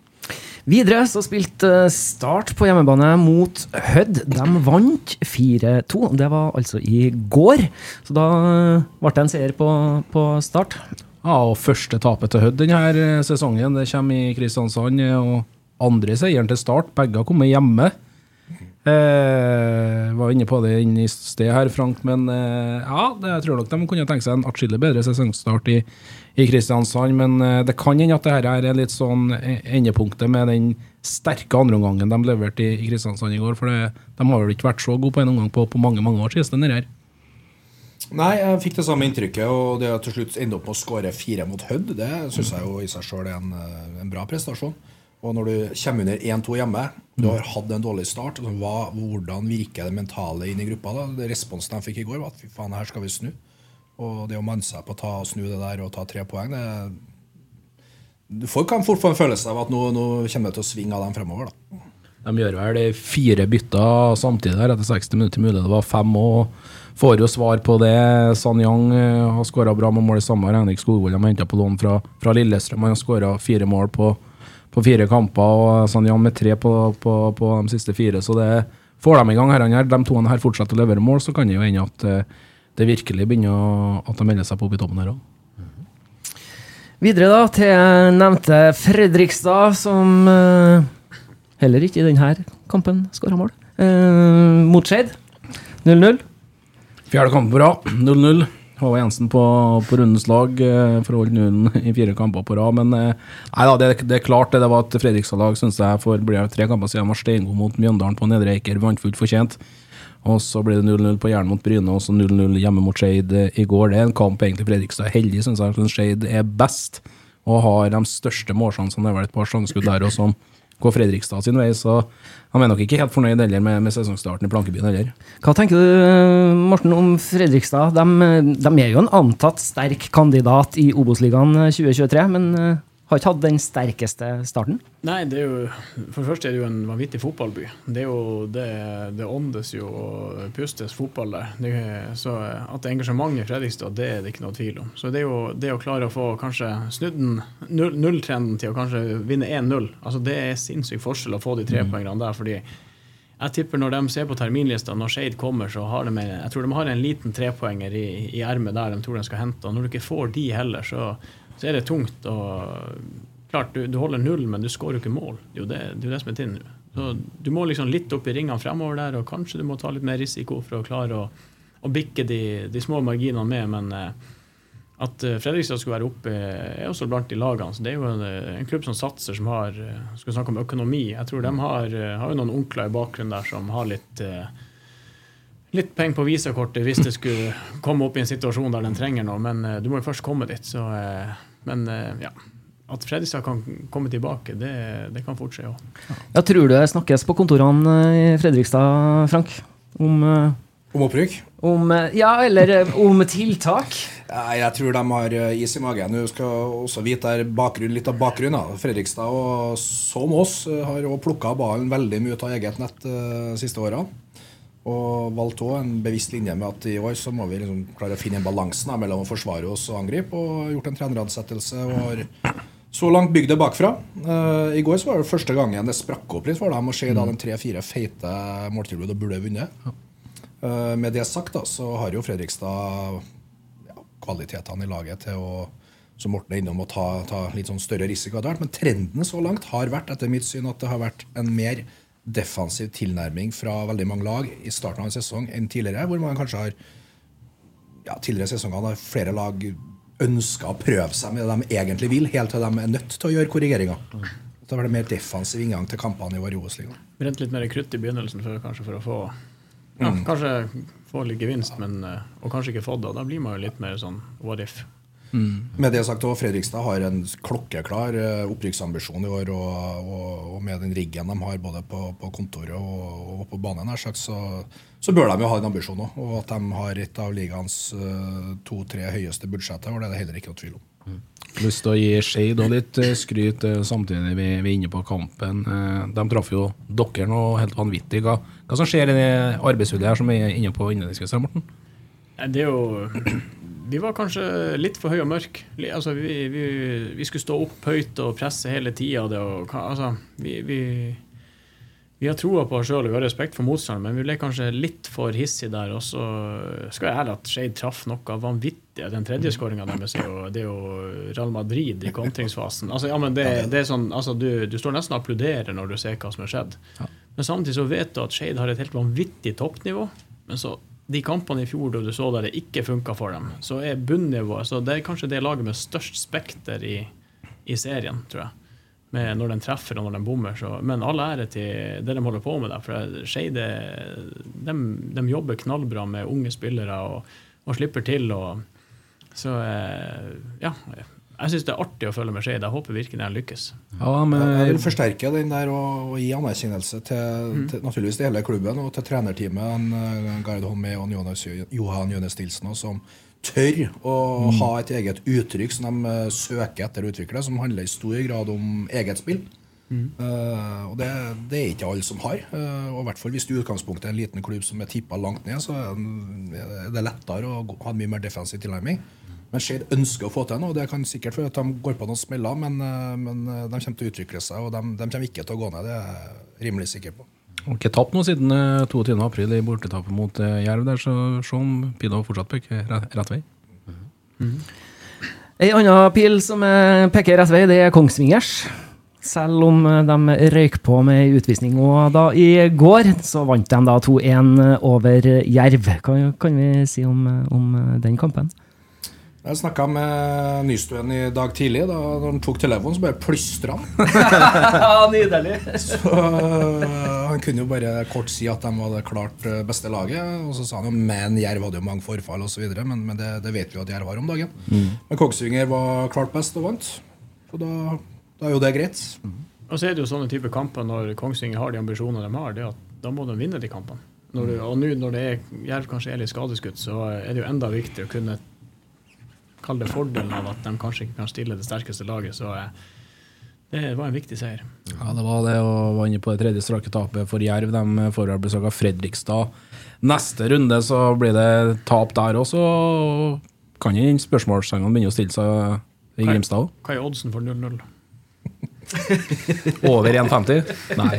Videre så spilte Start på hjemmebane mot Hødd. De vant 4-2. Det var altså i går. Så da ble det en seier på, på Start. Ja, og første tapet til Hødd denne sesongen det kommer i Kristiansand. Og andre seieren til Start. Begge har kommet hjemme. Eh, var inne på det inne i sted her, Frank, men eh, ja, det, jeg tror nok de kunne tenke seg en atskillig bedre sesongstart i, i Kristiansand. Men eh, det kan hende at det her er litt sånn e, endepunktet med den sterke andreomgangen de leverte i, i Kristiansand i går. For det, de har vel ikke vært så gode på en omgang på, på mange mange år siden. her. Nei, jeg fikk det samme inntrykket. Og det å til slutt ende opp med å skåre fire mot Hødd, det syns jeg jo i seg sjøl er en, eh, en bra prestasjon. Og når du kommer under 1-2 hjemme, du har hatt en dårlig start, hva, hvordan virker det mentale inn i gruppa? da? Det Responsen de fikk i går, var at fy faen, her skal vi snu. Og det å manne seg på å ta, snu det der og ta tre poeng det, Du kan fort få en følelse av at nå, nå kommer det til å svinge av dem fremover. da. De gjør vel fire bytter samtidig der etter 60 minutter. Mulig det var fem og får jo svar på det. Sanyang eh, har skåra bra med mål i samme. Henrik Skogvold har henta på lån fra, fra Lillestrøm. Han har skåra fire mål på på fire kamper, og sånn, ja, med tre på, på, på, de siste fire. Så det får de i gang her. her. De to her fortsetter å levere mål, så kan det jo hende at eh, det virkelig begynner å, at de melder seg på opp i toppen her òg. Videre da til nevnte Fredrikstad, som uh, heller ikke i denne kampen skåra mål. Uh, mot Skeid 0-0. Fjerde kamp bra. 0-0. Håvard Jensen på, på rundens lag eh, for å holde nullen i fire kamper på rad. Men eh, nei da, det, det er klart det, det var et Fredrikstad-lag synes jeg for ble tre kamper siden var steingod mot Mjøndalen på Nedre Eiker. Vant fullt fortjent. Og så ble det 0-0 på Jæren mot Bryne, og så 0-0 hjemme mot Skeid eh, i går. Det er en kamp egentlig Fredrikstad er heldig, syns jeg. Skeid er best og har de største målsjansene. Det er vel et par sjangeskudd der og som går Fredrikstad sin vei, så han er nok ikke helt fornøyd heller med, med sesongstarten i Plankebyen heller. Hva tenker du, Morten, om Fredrikstad? De, de er jo en antatt sterk kandidat i Obos-ligaen 2023, men eh, har ikke hatt den sterkeste starten? Nei, det er jo For det første er det jo en vanvittig fotballby. Det er jo det, det åndes jo og pustes fotball der. Det, så at det er engasjement i Fredrikstad, det er det ikke noe tvil om. Så det er jo det å klare å få kanskje snudd den nulltrenden til å kanskje vinne 1-0, altså det er sinnssyk forskjell å få de tre mm. poengene der. fordi jeg tipper når de ser på terminlista, når Skeid kommer, så har de jeg tror de har en liten trepoenger i, i ermet der de tror de skal hente. Og når du ikke får de heller, så så er det tungt. og Klart, du, du holder null, men du skårer jo ikke mål. Det er jo det, det, er det som er tinn. Så Du må liksom litt opp i ringene fremover der, og kanskje du må ta litt mer risiko for å klare å, å bikke de, de, små marginene med. Men eh, at eh, Fredrikstad skulle være oppe, er også blant de lagene. så Det er jo en, en klubb som satser, som har eh, skal snakke om økonomi. Jeg tror de har, eh, har noen onkler i bakgrunnen der som har litt eh, litt penger på visakortet hvis det skulle komme opp i en situasjon der den trenger noe, men du må jo først komme dit. Så, men uh, ja. At Fredrikstad kan komme tilbake, det, det kan fort skje òg. Ja, tror du det snakkes på kontorene i Fredrikstad, Frank, om om opprykk? Om, ja, eller om tiltak? Jeg tror de har is i magen. Du skal også vite bakgrunn, litt av bakgrunnen. Fredrikstad, og som oss, har plukka ballen veldig mye ut av eget nett de siste årene. Og valgte òg en bevisst linje med at i år så må vi liksom klare å finne en balanse mellom å forsvare oss og angripe. Og gjort en treneransettelse og har så langt bygd det bakfra. Uh, I går så var det første gangen det sprakk opp litt for dem å se da den tre-fire feite måltilbud og burde vunnet. Uh, med det sagt da, så har jo Fredrikstad ja, kvalitetene i laget til å som Morten er innom, å ta, ta litt sånn større risiko. Men trenden så langt har vært etter mitt syn at det har vært en mer defensiv tilnærming fra veldig mange lag i starten av en sesong enn tidligere, hvor man kanskje har ja, tidligere sesonger har flere lag ønska å prøve seg med det de egentlig vil, helt til de er nødt til å gjøre korrigeringer. Da var det mer defensiv inngang til kampene i vår Obos-liga. Brent litt mer krutt i begynnelsen for, kanskje for å få ja, mm. Kanskje få litt gevinst, men, eh, og kanskje ikke fått det. Da blir man jo litt mer sånn what if. Mm. Med det sagt, Fredrikstad har en klokkeklar eh, opprykksambisjon i år. Og, og, og, med den riggen de har både på, på kontoret og, og, på banen, sagt, så, så, bør de jo ha en ambisjon òg. Og at de har et av ligaens uh, to-tre høyeste budsjetter, og det er det heller ikke noe tvil om. Mm. Lyst til å gi Skeid litt eh, skryt samtidig vi, vi er inne på kampen. De traff jo dere nå helt vanvittig. Hva, hva som skjer i det arbeidsvilje her som vi er inne på innledningsvis, Morten? Det er jo vi var kanskje litt for høye og mørke. Altså, vi, vi, vi, skulle stå opp høyt og presse hele tida. Altså, vi, vi, vi, har troa på oss sjøl og vi har respekt for motstanderen, men vi ble kanskje litt for hissige der. Og så skal jeg ærlig at Skeid traff noe vanvittig. Den tredje skåringa deres er jo, det er jo Real Madrid i kontringsfasen. Altså, ja, det, det sånn, altså, du, du, står nesten og applauderer når du ser hva som har skjedd. Men samtidig så vet du at Skeid har et helt vanvittig toppnivå. Men så de kampene i fjor da du så der det ikke funka for dem, så er bunnivået så Det er kanskje det laget med størst spekter i, i serien, tror jeg. Med når de treffer og når de bommer. Så, men all ære til det de holder på med der. For Skeide de, de, jobber knallbra med unge spillere og, og slipper til. Og, så eh, ja, jeg syns det er artig å følge med Skeid. Jeg håper virkelig han lykkes. Ja, men... Jeg vil forsterke den der og, og gi anerkjennelse til, mm. til, naturligvis til hele klubben og til trenerteamet. Gard Holmé og Jonas, Johan Jønes Nilsen, som tør å mm. ha et eget uttrykk som de uh, søker etter å utvikle, som handler i stor grad om eget spill. Mm. Uh, og det, det, er ikke alle som har. Uh, og i hvert fall Hvis du i utgangspunktet er en liten klubb som er tippa langt ned, så er det lettere å ha en mye mer defensiv tilnærming. Men Skeid ønsker å få til noe. Det kan sikkert for at de går på noen smeller, men, eh, men, eh, de kommer til å utvikle seg, og de, de, kommer ikke til å gå ned. Det er jeg rimelig sikker på. Har ikke tapt noe siden 22. Eh, april i bortetapet mot Jerv, der, så se om Pino fortsatt peker rett, rett vei. Mm -hmm. Ei anna pil som peker rett vei, det er Kongsvingers. Selv om de røyk på med utvisning og da i går, så vant de da 2-1 over Jerv. Hva kan vi si om, om den kampen? Jeg snakka med Nystuen i dag tidlig. Da når han tok telefonen, så bare plystra han. ja, nydelig. Så øh, Han kunne jo bare kort si at de det klart øh, beste laget. Og så sa han jo men Jerv hadde jo mange forfall osv., men, men det, det vet vi jo at Jerv har om dagen. Men Kongsvinger var klart best og vant. Så da, da er jo det greit. Og så er det jo sånne type kamper når Kongsvinger har de ambisjonene de har, det at da må de vinne de kampene. Når du, og nå når det er, Jerv kanskje er litt skadeskutt, så er det jo enda viktigere å kunne kalle det fordelen av at de kanskje ikke kan stille det sterkeste laget. Så eh, det var en viktig seier. Ja, det var det, og var inne på det tredje strake tapet for Jerv. De får besøk av Fredrikstad. Neste runde så blir det tap der også, og kan jo spørsmålstegnene begynne å stille seg i Grimstad òg. Hva er oddsen for 0-0? Over 1,50? Nei.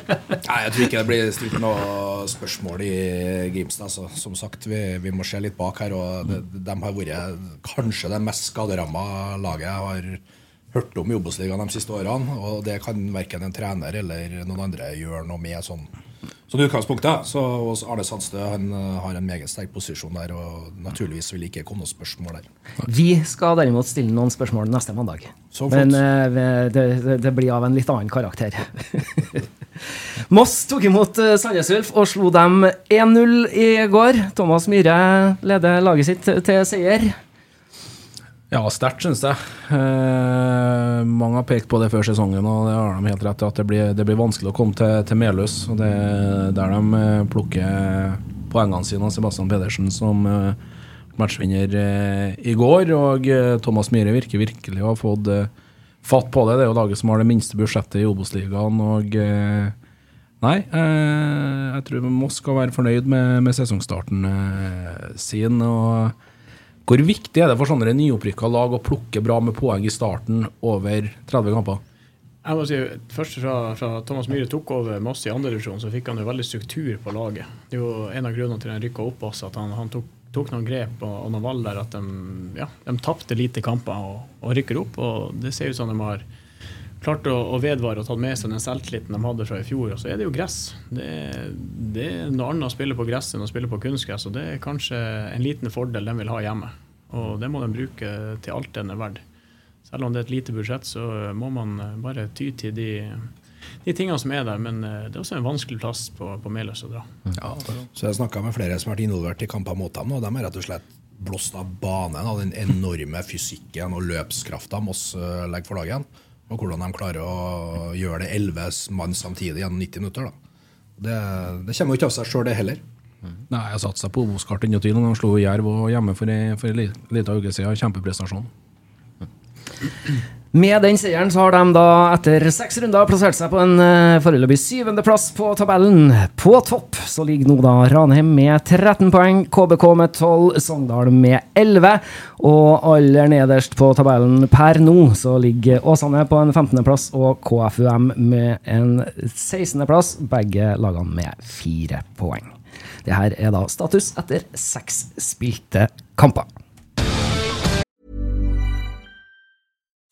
Jeg tror ikke det blir stilt noe spørsmål i Grimstad. Altså. Som sagt, vi, vi må se litt bak her. Og de, de har vært kanskje det mest skaderamma laget jeg har hørt om i Obos-ligaen de siste årene. Og det kan verken en trener eller noen andre gjøre noe med sånn. Sånn utgangspunktet. Så Arne Sandstø han eh, har en meget sterk posisjon der, og naturligvis vil ikke komme noen spørsmål der. Vi skal derimot stille noen spørsmål neste mandag. Men eh, det, det, det blir av en litt annen karakter. Moss tok imot eh, Sandnes Ulf og slo dem 1-0 i går. Thomas Myhre leder laget sitt til seier. Ja, sterkt, syns jeg. Eh, mange har pekt på det før sesongen, og det har de helt rett i. At det blir, det blir vanskelig å komme til, til Meløs. Og det er der de eh, plukker poengene sine. Sebastian Pedersen som eh, matchvinner eh, i går. Og Thomas Myhre virker virkelig å ha fått fatt på det. Det er jo laget som har det minste budsjettet i Obos-ligaen. Og nei, eh, jeg tror Moss skal være fornøyd med, med sesongstarten eh, sin. og hvor viktig er det for sånne nyopprykka lag å plukke bra med poeng i starten over 30 kamper? Jeg må si, først fra, fra Thomas Myhre tok over Moss i andre divisjon, så fikk han jo veldig struktur på laget. Det er jo en av grunnene til at han rykka opp også, at han, han tok, tok, noen grep og, og noen valg der at de, ja, de tapte lite kamper og, og, rykker opp. Og det ser ut som de har klart å, å vedvare og tatt med seg den selvtilliten de hadde fra i fjor. Og så er det jo gress. Det, det er noe annet å spille på gress enn å spille på kunstgress, og det er kanskje en liten fordel de vil ha hjemme. Og det må de bruke til alt den er verdt. Selv om det er et lite budsjett, så må man bare ty til de, de tingene som er der. Men det er også en vanskelig plass på, på Meløs å dra. Ja, så jeg snakka med flere som har vært involvert i kamper mot dem, og de er rett og slett blåst av banen av den enorme fysikken og løpskrafta Moss eh, legger for dagen. Og hvordan de klarer å gjøre det elleve mann samtidig gjennom 90 minutter. Da. Det, det kommer jo ikke av seg sjøl, det heller. Nei, Jeg satsa på Obos-kart ingen tvil. De slo Jerv og hjemme for en liten uke siden. Kjempeprestasjon. Med den seieren så har de da etter seks runder plassert seg på en uh, foreløpig syvendeplass på tabellen. På topp så ligger nå da Ranheim med 13 poeng, KBK med 12, Sogndal med 11. Og aller nederst på tabellen per nå så ligger Åsane på en 15.-plass og KFUM med en 16.-plass. Begge lagene med fire poeng. Det her er da status etter seks spilte kamper.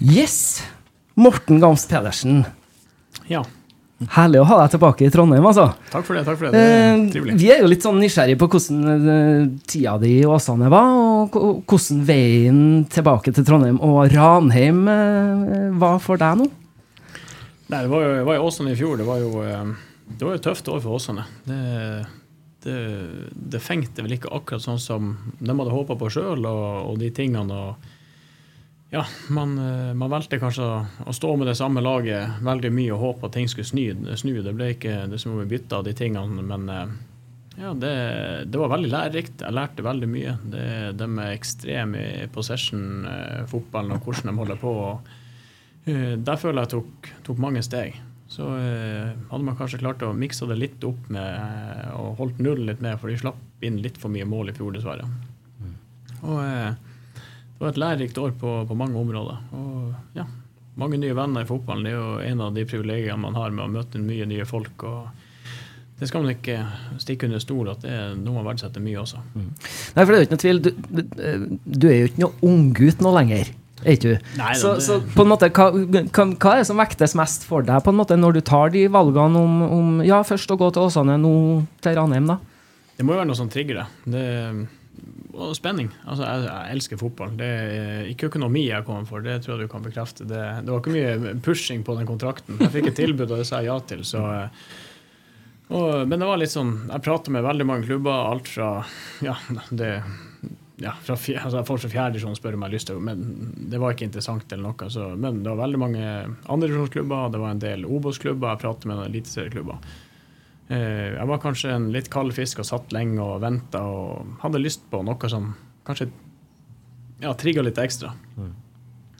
Yes! Morten Gams Pedersen. Ja, Herlig å ha deg tilbake i Trondheim, altså. takk for det. takk for det, det er Eh, vi er jo litt sånn nysgjerrige på hvordan eh, tida di i Åsane var, og hvordan veien tilbake til Trondheim og Ranheim eh, var for deg nå. Nei, det var jo, jeg var i Åsane i fjor. Det var jo, eh, det var jo tøft år for Åsane. Det, det, det fengte vel ikke akkurat sånn som de hadde håpa på sjøl, og, og, de tingene. og ja, man, eh, man, valgte kanskje å stå med det samme laget veldig mye og håpe at ting skulle snu. snu. Det ble ikke det som vi bytta av de tingene, men eh, ja, det, det, var veldig lærerikt. Jeg lærte veldig mye. Det, de er ekstreme i possession-fotballen og hvordan de holder på. Og, der føler jeg tok, tok mange steg. Så hadde man kanskje klart å mikse det litt opp med og holdt nullen litt med, for de slapp inn litt for mye mål i fjor, dessverre. Mm. Og det var et lærerikt år på, på, mange områder. Og ja, mange nye venner i fotballen. Det er jo en av de privilegiene man har med å møte mye nye folk. og det skal man ikke stikke under stol at det er noe man verdsetter mye også. Mm. Nei, for det er jo ikke noe tvil. Du, du er jo ikke noe unggutt nå lenger. Er ikke du? Nei, så, det... så, på en måte, hva, hva, er det som vektes mest for deg på en måte når du tar de valgene om, om ja, først å gå til Åsane, nå til Ranheim? da? Det må jo være noe som trigger det. Det og spenning. Altså, jeg, jeg, elsker fotball. Det er ikke økonomi jeg kommer for, det tror jeg du kan bekrefte. Det, det, var ikke mye pushing på den kontrakten. Jeg fikk et tilbud, og det sa jeg ja til. Så, og, men det var litt sånn Jeg prater med veldig mange klubber, alt fra ja, det ja, fra, altså Folk fra fjerdedivisjon spør om jeg har lyst til men det var ikke interessant. eller noe, så, Men det var veldig mange andredivisjonsklubber, det var en del Obos-klubber, jeg pratet med noen eliteserieklubber. Eh, jeg var kanskje en litt kald fisk og satt lenge og venta og hadde lyst på noe som kanskje ja, trigga litt ekstra. Mm.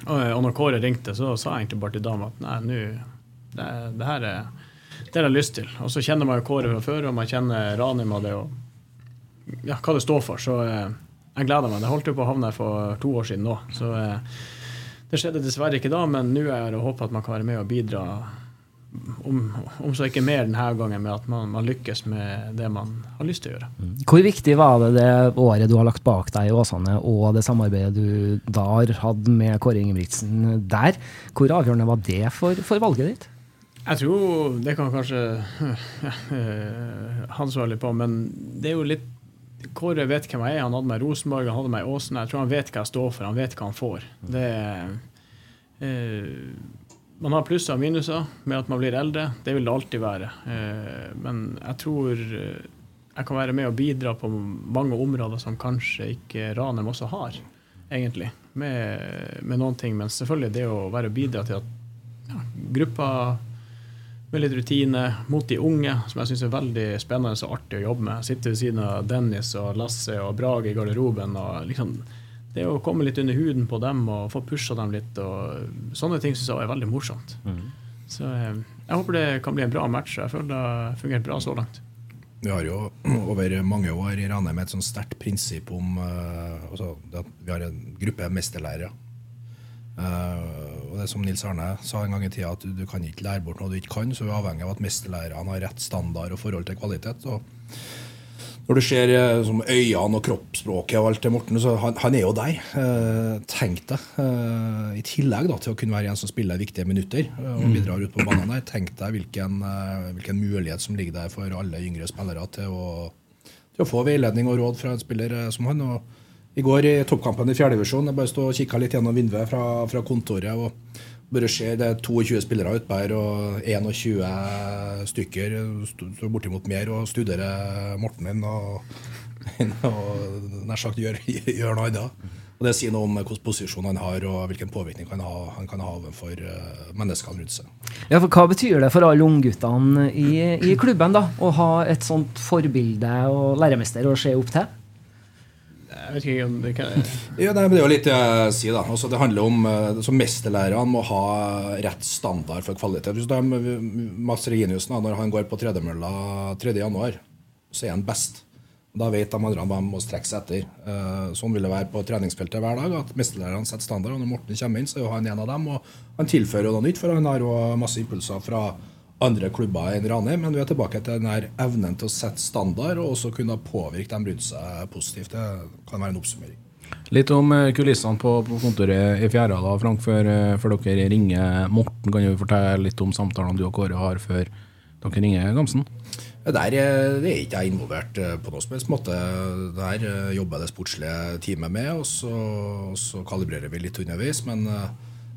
Og, og, når Kåre ringte, så sa jeg egentlig bare til dama at nei, nå det, det, her er det jeg har lyst til. Og så kjenner man jo Kåre fra før, og man kjenner Ranim og det og ja, hva det står for. Så eh, jeg gleder meg. Det holdt jo på å havne her for to år siden nå. Så eh, det skjedde dessverre ikke da, men nå er her og håper at man kan være med og bidra om, om, så ikke mer denne gangen, med at man, man, lykkes med det man har lyst til å gjøre. Mm. Hvor viktig var det det året du har lagt bak deg i Åsane, og det samarbeidet du da har hatt med Kåre Ingebrigtsen der? Hvor avgjørende var det for, for valget ditt? Jeg tror det kan kanskje ja, eh, han svare litt på, men det er jo litt Kåre vet hvem jeg er. Han hadde meg i Rosenborg, han hadde meg i Åsen. Jeg tror han vet hva jeg står for, han vet hva han får. Det eh, man har plusser og minuser med at man blir eldre. Det vil det alltid være. Eh, men jeg tror eh, jeg kan være med og bidra på mange områder som kanskje ikke Ranheim også har, egentlig. Med, med, noen ting. Men selvfølgelig det å være og bidra til at ja, gruppa med litt rutine mot de unge, som jeg syns er veldig spennende og artig å jobbe med. Sitte ved siden av Dennis og Lasse og Brage i garderoben. og liksom det å komme litt under huden på dem og få pusha dem litt, og sånne ting syns jeg er veldig morsomt. Mm. Så eh, jeg håper det kan bli en bra match. Jeg føler det har fungert bra så langt. Vi har jo over mange år i Ranheim et sånn sterkt prinsipp om uh, altså, at vi har en gruppe mesterlærere. Uh, og det som Nils Arne sa en gang i tida, at du, du, kan ikke lære bort noe du ikke kan. Så vi er avhengig av at mesterlærerne har rett standard og forhold til kvalitet. Og når du ser eh, som øynene og kroppsspråket og alt til Morten, så han, han er jo deg. Eh, tenk deg, eh, i tillegg da, til å kunne være en som spiller viktige minutter og mm. bidrar ut på banen der, tenk deg hvilken, hvilken, mulighet som ligger der for alle yngre spillere til å, til å få veiledning og råd fra en spiller som han. Og I går i toppkampen i fjerdedivisjon, jeg bare stod og kikka litt gjennom vinduet fra, fra kontoret. og bare ser det er 22 spillere ute her, og 21 stykker står bortimot mer og studerer Morten min og, og nær sagt gjør, gjør noe annet. Og Det sier noe om hvilken posisjon han har og hvilken påvirkning han, har, han kan ha overfor uh, menneskene rundt seg. Ja, for Hva betyr det for alle ungguttene i, i klubben da, å ha et sånt forbilde og læremester å se opp til? Jeg vet ikke om det kan ja, Det er jo litt jeg sier, da. Altså, det handler om eh, så Mesterlærerne må ha rett standard for kvalitet. Hvis de, Mats Reginiussen, når han går på tredemølla 3.1, så er han best. Da vet de andre hva de må strekke seg etter. Eh, sånn vil det være på treningsfeltet hver dag. at Mesterlærerne setter standard, og når Morten kommer inn, så er han en av dem. Og han tilfører noe nytt, for han har masse impulser fra andre klubber enn Ranheim, men vi er tilbake til den evnen til å sette standard og også kunne påvirke dem rundt seg positivt. Det kan være en oppsummering. Litt om eh, kulissene på, på kontoret i Fjæra, da, Frank, før, eh, før, dere ringer Morten. Kan du fortelle litt om samtalene du og Kåre har før dere ringer Gamsen? Der eh, det er ikke jeg involvert på noen som helst måte. Der jobber det sportslige teamet med, og så, og så kalibrerer vi litt underveis. Men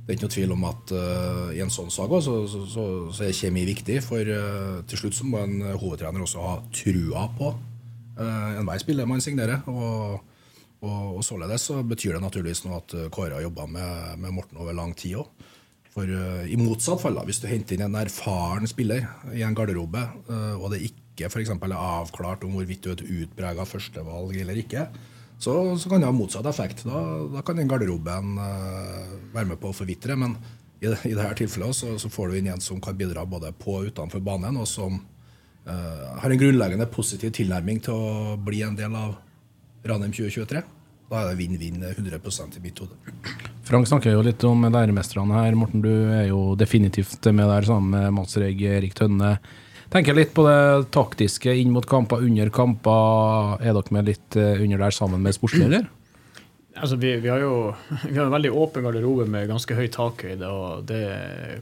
det er ikke noe tvil om at uh, i en sånn saga så, så, så, så, er kjemi viktig. For uh, til slutt så må en hovedtrener også ha trua på uh, enhver spiller man signerer. Og, og, og, således så betyr det naturligvis noe at Kåre har jobba med, med, Morten over lang tid òg. For i motsatt fall, da, hvis du henter inn en erfaren spiller i en garderobe, og det ikke f.eks. er avklart om hvorvidt du er et utprega førstevalg eller ikke, så, så, kan det ha motsatt effekt. Da, da kan den garderoben uh, være med på å forvitre. Men i, i dette tilfellet så, så, får du inn en som kan bidra både på og utenfor banen, og som uh, har en grunnleggende positiv tilnærming til å bli en del av Ranheim 2023. Da er det vinn-vinn 100 i mitt hode. Frank snakker jo litt om læremesterne her. Morten, du er jo definitivt med der sammen med Mats Reg, Erik Tønne. Tenker litt på det taktiske inn mot kamper, under kamper. Er dere med litt eh, under der sammen med sportsleder? Altså, vi, vi, har jo vi har en veldig åpen garderobe med ganske høy takhøyde. og det,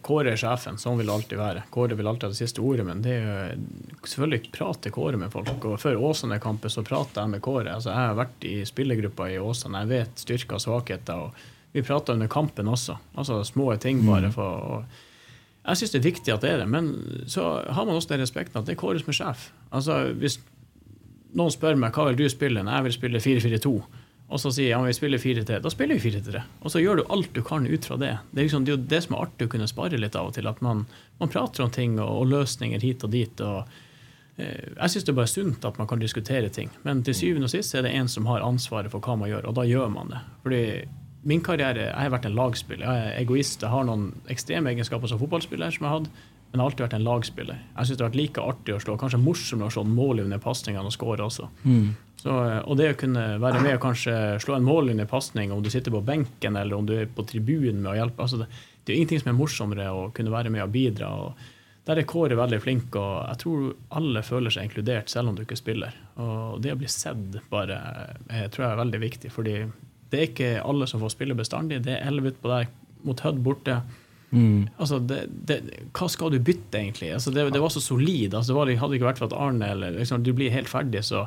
Kåre er sjefen, sånn vil det alltid være. Kåre vil alltid ha det siste ordet, men det er selvfølgelig prate Kåre med folk. og Før Åsane-kampen så prater jeg med Kåre. altså Jeg har vært i spillergruppa i Åsane, jeg vet styrker og svakheter. og Vi prater under kampen også. altså Små ting bare. for å jeg syns det er viktig at det er det, men så har man også den respekten at det Kåre som er sjef. Altså, Hvis noen spør meg hva vil du spille, når jeg vil spille 4-4-2, og så sier jeg ja, vi spiller 4-3, da spiller vi 4-3. Og så gjør du alt du kan ut fra det. Det er, liksom, det er jo det som er artig å kunne spare litt av og til, at man, man prater om ting og, og, løsninger hit og dit. og eh, jeg syns det er bare sunt at man kan diskutere ting, men til syvende og sist er det en som har ansvaret for hva man gjør, og da gjør man det. Fordi min karriere Jeg har vært en lagspiller. Jeg er egoist. Jeg har noen ekstreme egenskaper som fotballspiller, som jeg har hatt, men jeg har alltid vært en lagspiller. Jeg syns det har vært like artig å slå, kanskje morsommere å slå målgivende pasninger og skåre også. Mm. Så, og det å kunne være med og kanskje slå en målgivende pasning, om du sitter på benken eller om du er på tribunen med å hjelpe altså det, det, er ingenting som er morsommere å kunne være med og bidra. og der er Kåre veldig flink, og jeg tror alle føler seg inkludert, selv om du ikke spiller. Og det å bli sett bare, jeg tror jeg er veldig viktig, fordi det er ikke alle som får spille bestandig. Det er elleve utpå der mot Hødd borte. Mm. Altså, det, det, hva skal du bytte, egentlig? Altså, det, det, var så solid. Altså, det hadde ikke vært for at Arne eller liksom, du blir helt ferdig, så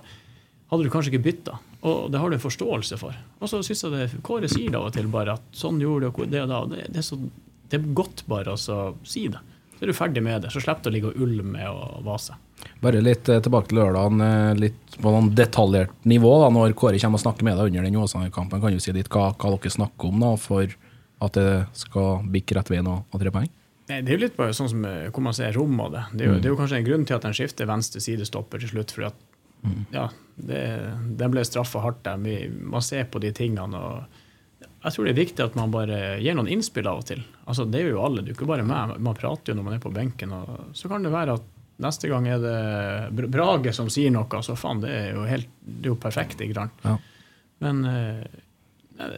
hadde du kanskje ikke bytta. Og det har du en forståelse for. Og så syns jeg det Kåre sier det av og til bare at sånn gjorde du det og da. Det, det, er så, det er godt bare å si det. Så er du ferdig med det. Så slipper du å ligge og ulme og vase. Bare litt eh, tilbake til lørdagen, eh, litt på noen detaljert nivå. da, Når Kåre kommer og snakker med deg under den Åsane-kampen, kan du si litt hva, hva, dere snakker om da, for at det skal bikke rett veien og, og tre poeng? Nei, det er jo litt bare sånn som eh, hvor man ser rom av det. Det er, jo, mm. det er jo kanskje en grunn til at den skifter venstre sidestopper til slutt. fordi at mm. ja, det, den ble straffa hardt der. Man ser på de tingene. og jeg tror det er viktig at man bare gir noen innspill av og til. Altså, Det er jo alle, du er ikke bare meg. Man prater jo når man er på benken. og Så kan det være at Neste gang er det Brage som sier noe, så faen, det er jo, helt, det er jo perfekt. ikke sant? Ja. Men eh,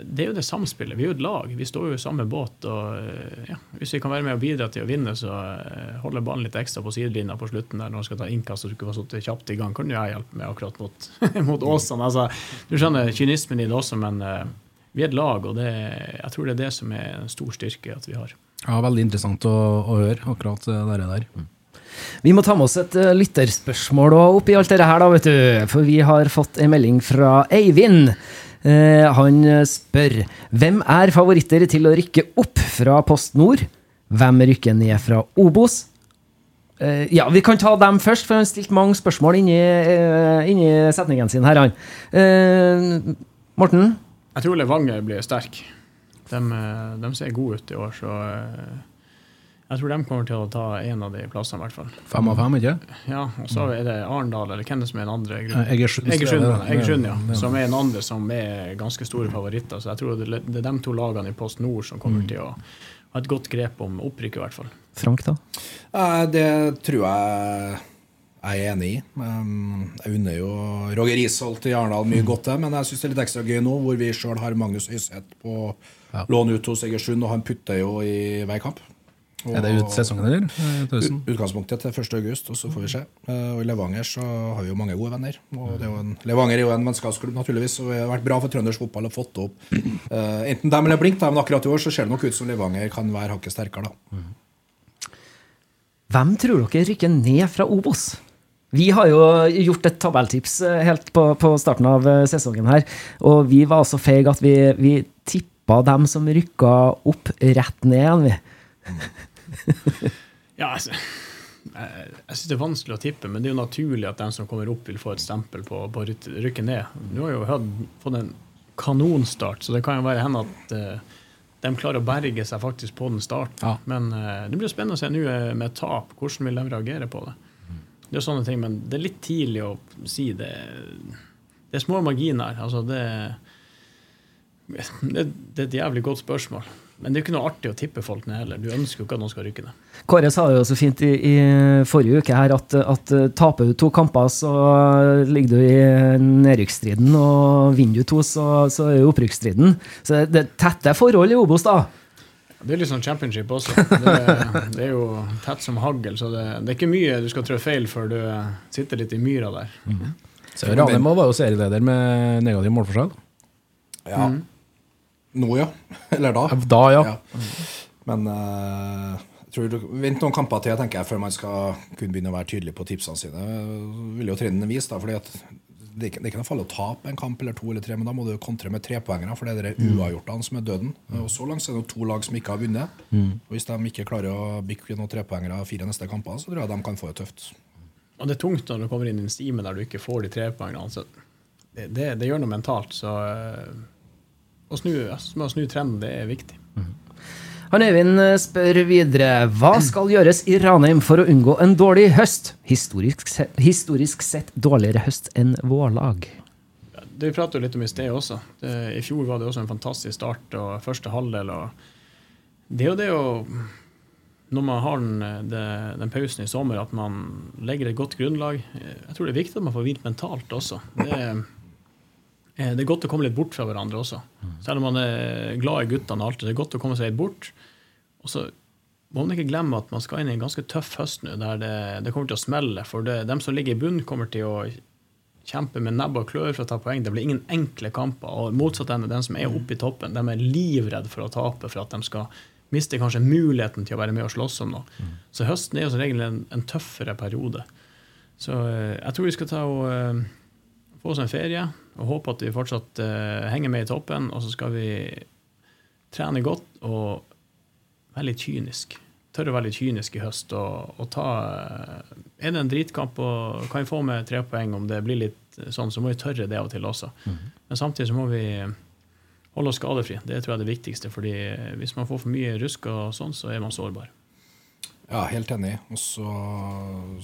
det er jo det samspillet. Vi er jo et lag. Vi står jo i samme båt. og eh, ja, Hvis vi kan være med og bidra til å vinne, så eh, holder ballen litt ekstra på sidelinja på slutten der når man skal ta innkast og var satt kjapt i gang, kan jo jeg hjelpe med akkurat mot, mot Åsane. Altså, du skjønner kynismen i det også, men vi er et lag, og det, jeg tror det er det som er en stor styrke at vi har. Ja, Veldig interessant å, å høre akkurat det der. Mm. Vi må ta med oss et uh, lytterspørsmål oppi alt dette her, da, vet du. For vi har fått en melding fra Eivind. Uh, han spør hvem er favoritter til å rykke opp fra Post Nord? Hvem rykker ned fra Obos? Ja, vi kan ta dem først, for han har stilt mange spørsmål inni, inni setningen sin her, han. Morten? Jeg tror Levanger blir sterk. De, de ser gode ut i år, så jeg tror de kommer til å ta en av de plassene, i hvert fall. Fem av fem, ikke Ja, og så er det Arendal, eller hvem som er den andre? Egersund, Egersund, ja. Som er en andre som er ganske store favoritter. Så jeg tror det er de to lagene i Post Nord som kommer mm. til å ha et godt grep om opprykket, i hvert fall. Frank, da? Det tror jeg jeg er enig i. Jeg unner jo Roger Isholt i Arendal mye godt, godt, men jeg syns det er litt ekstra gøy nå, hvor vi sjøl har Magnus Øyseth på ja. lån ut hos Egersund, og han putter jo i hver kamp. Og er det ut sesongen, eller? Utgangspunktet til 1. august, og så får vi se. Eh, og I Levanger så har vi jo mange gode venner. Og det er jo en, Levanger er jo en vennskapsklubb, naturligvis, og det har vært bra for trøndersk fotball å fått opp uh, enten dem eller Blink. Men akkurat i år så ser det nok ut som Levanger kan være hakket sterkere. da. Hvem tror dere rykker ned fra Obos? Vi har jo gjort et tabelltips eh, helt på, på starten av sesongen her, og vi var så feige at vi, vi tippa dem som rykka opp, rett ned igjen, vi. Ja, altså Jeg, jeg syns det er vanskelig å tippe, men det er jo naturlig at den som kommer opp, vil få et stempel på å rykke ned. Nå har jo Hødd fått en kanonstart, så det kan jo være hende at uh, de klarer å berge seg faktisk på den starten. Ja. Men uh, det blir spennende å se nå uh, med tap. Hvordan vil de reagere på det? Det er sånne ting, men det er litt tidlig å si det. Det er små marginer. Altså det, det, det er et jævlig godt spørsmål. Men det er jo ikke noe artig å tippe folk ned heller. Du ønsker jo ikke at noen skal rykke ned. Kåre sa det jo så fint i, i forrige uke her at, at taper du to kamper, så ligger du i nedrykksstriden, og vinner du to, så, så er du i opprykksstriden. Så det er tette forhold i Obos, da. Det er litt sånn championship også. Det, det er jo tett som hagl, så det, det, er ikke mye du skal trå feil før du sitter litt i myra der. Mm. Så Ranheim var jo serieleder med negativ målforskjell. Ja. Mm. Nå, ja. Eller da. Da, ja. ja. Men uh, tror du Vent noen kamper til tenker jeg, før man skal kunne begynne å være tydelig på tipsene sine. vil jo trenden vise da, fordi at det er, ikke, det er ikke noe farlig å tape en kamp eller to eller tre, men da må du kontre med trepoengere. For det er de mm. uavgjortene som er døden. Og Så langt er det to lag som ikke har vunnet. Mm. Og Hvis de ikke klarer å bikke noen trepoengere fire neste kamper, så tror jeg de kan få det tøft. Og Det er tungt når du kommer inn i en stime der du ikke får de trepoengene. Altså, det, det, det, gjør noe mentalt. Så eh, å snu, å snu trenden, det er viktig. Mm. Han Øyvind eh, spør videre hva skal gjøres i Ranheim for å unngå en dårlig høst? Historisk sett, historisk sett dårligere høst enn vårlag. Det vi pratet jo litt om i sted også. Det, I fjor var det også en fantastisk start og første halvdel. det er jo det å Når man har den, det, den, pausen i sommer, at man legger et godt grunnlag. Jeg tror det er viktig at man får hvilt mentalt også. Det er det er godt å komme litt bort fra hverandre også. Selv om man er glad i guttene. og alt, Det er godt å komme seg litt bort. Og så må man ikke glemme at man skal inn i en ganske tøff høst nå, der det, det kommer til å smelle. For det, dem som ligger i bunnen, kommer til å kjempe med nebb og klør for å ta poeng. Det blir ingen enkle kamper. Og motsatt enn den som er oppe i toppen, de er livredde for å tape for at de skal miste kanskje muligheten til å være med og slåss om noe. Så høsten er jo som regel en, en tøffere periode. Så eh, jeg tror vi skal ta og uh, få oss en ferie og håpe at vi fortsatt uh, henger med i toppen. Og så skal vi trene godt og være litt kynisk. Tørre å være litt kynisk i høst og, og ta uh, Er det en dritkamp og kan vi få med tre poeng om det blir litt sånn, så må vi tørre det av og til også. Mm. Men samtidig så må vi holde oss skadefri. Det tror jeg er det viktigste. fordi hvis man får for mye rusk og sånn, så er man sårbar. Ja, helt enig. Og så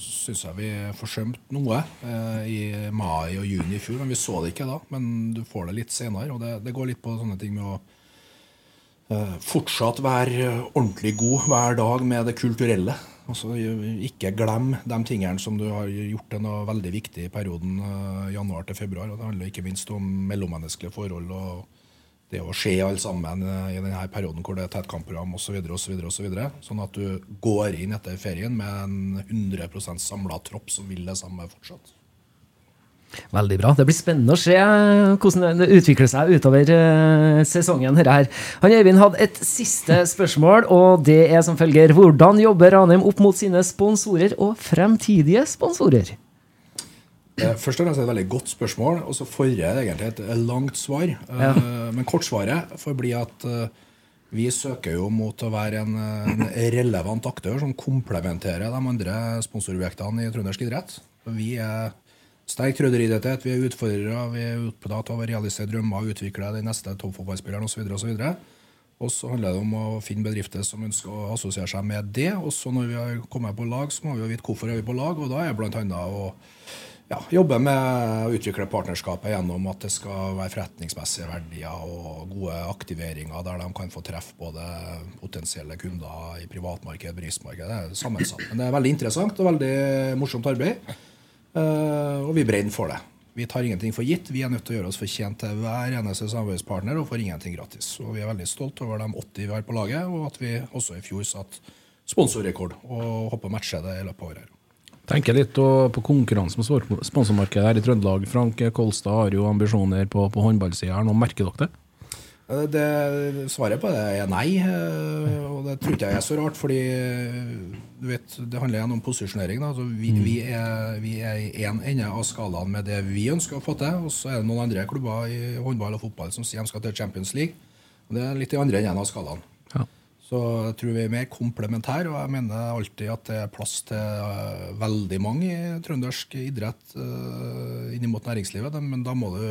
syns jeg vi forsømte noe eh, i mai og juni i fjor. Men vi så det ikke da. Men du får det litt senere. Og det, det går litt på sånne ting med å eh, fortsatt være ordentlig god hver dag med det kulturelle. Altså, ikke glem de tingene som du har gjort til noe veldig viktig i perioden eh, januar til februar. Og det handler ikke minst om mellommenneskelige forhold. og det å se alle sammen eh, i denne perioden hvor det er tettkampprogram osv. Så så sånn at du går inn etter ferien med en 100% samla tropp som vil det samme fortsatt. Veldig bra. Det blir spennende å se eh, hvordan det utvikler seg utover uh, sesongen. Her. Han Øyvind hadde et siste spørsmål, og det er som følger. Hvordan jobber Ranheim opp mot sine sponsorer og fremtidige sponsorer? Eh, først og fremst er det et veldig godt spørsmål, og så får jeg egentlig et langt svar. Eh, ja. Men kortsvaret får bli at eh, vi søker jo mot å være en, en relevant aktør som komplementerer de andre sponsorobjektene i trøndersk idrett. Vi er sterk trønderidentitet, vi er utfordrere, vi er opptatt av å realisere drømmer, utvikle den neste toppfotballspilleren osv. osv. Og så handler det om å finne bedrifter som ønsker å assosiere seg med det. Og så når vi har kommet på lag, så må vi jo vite hvorfor er vi på lag, og da er bl.a. å ja, jobbe med å utvikle partnerskapet gjennom at det skal være forretningsmessige verdier og gode aktiveringer der de kan få treffe både potensielle kunder i privatmarked bedriftsmarked. Det er sammensatt. Men det er veldig interessant og veldig morsomt arbeid. Eh, og vi brenner for det. Vi tar ingenting for gitt. Vi er nødt til å gjøre oss fortjent til hver eneste samarbeidspartner og får ingenting gratis. Og vi er veldig stolt over de 80 vi har på laget, og at vi også i fjor satt sponsorrekord og håper å matche det i løpet av året. Tenker litt på konkurransen på sponsormarkedet her i Trøndelag. Frank Kolstad har jo ambisjoner på, på håndballsida. Nå merker dere det? Eh, det? Svaret på det er nei. Eh, og det tror ikke jeg er så rart, fordi du vet, det handler igjen om posisjonering. Altså, vi, mm. vi, er, vi er i én ende av skalaen med det vi ønsker å få til. Og så er det noen andre klubber i håndball og fotball som sier de skal til Champions League. Og Det er litt i andre enden av skalaen. Ja. Så jeg tror vi er mer komplementære, og jeg mener alltid at det er plass til eh, veldig mange i trøndersk idrett innimot inn mot næringslivet. Men da må du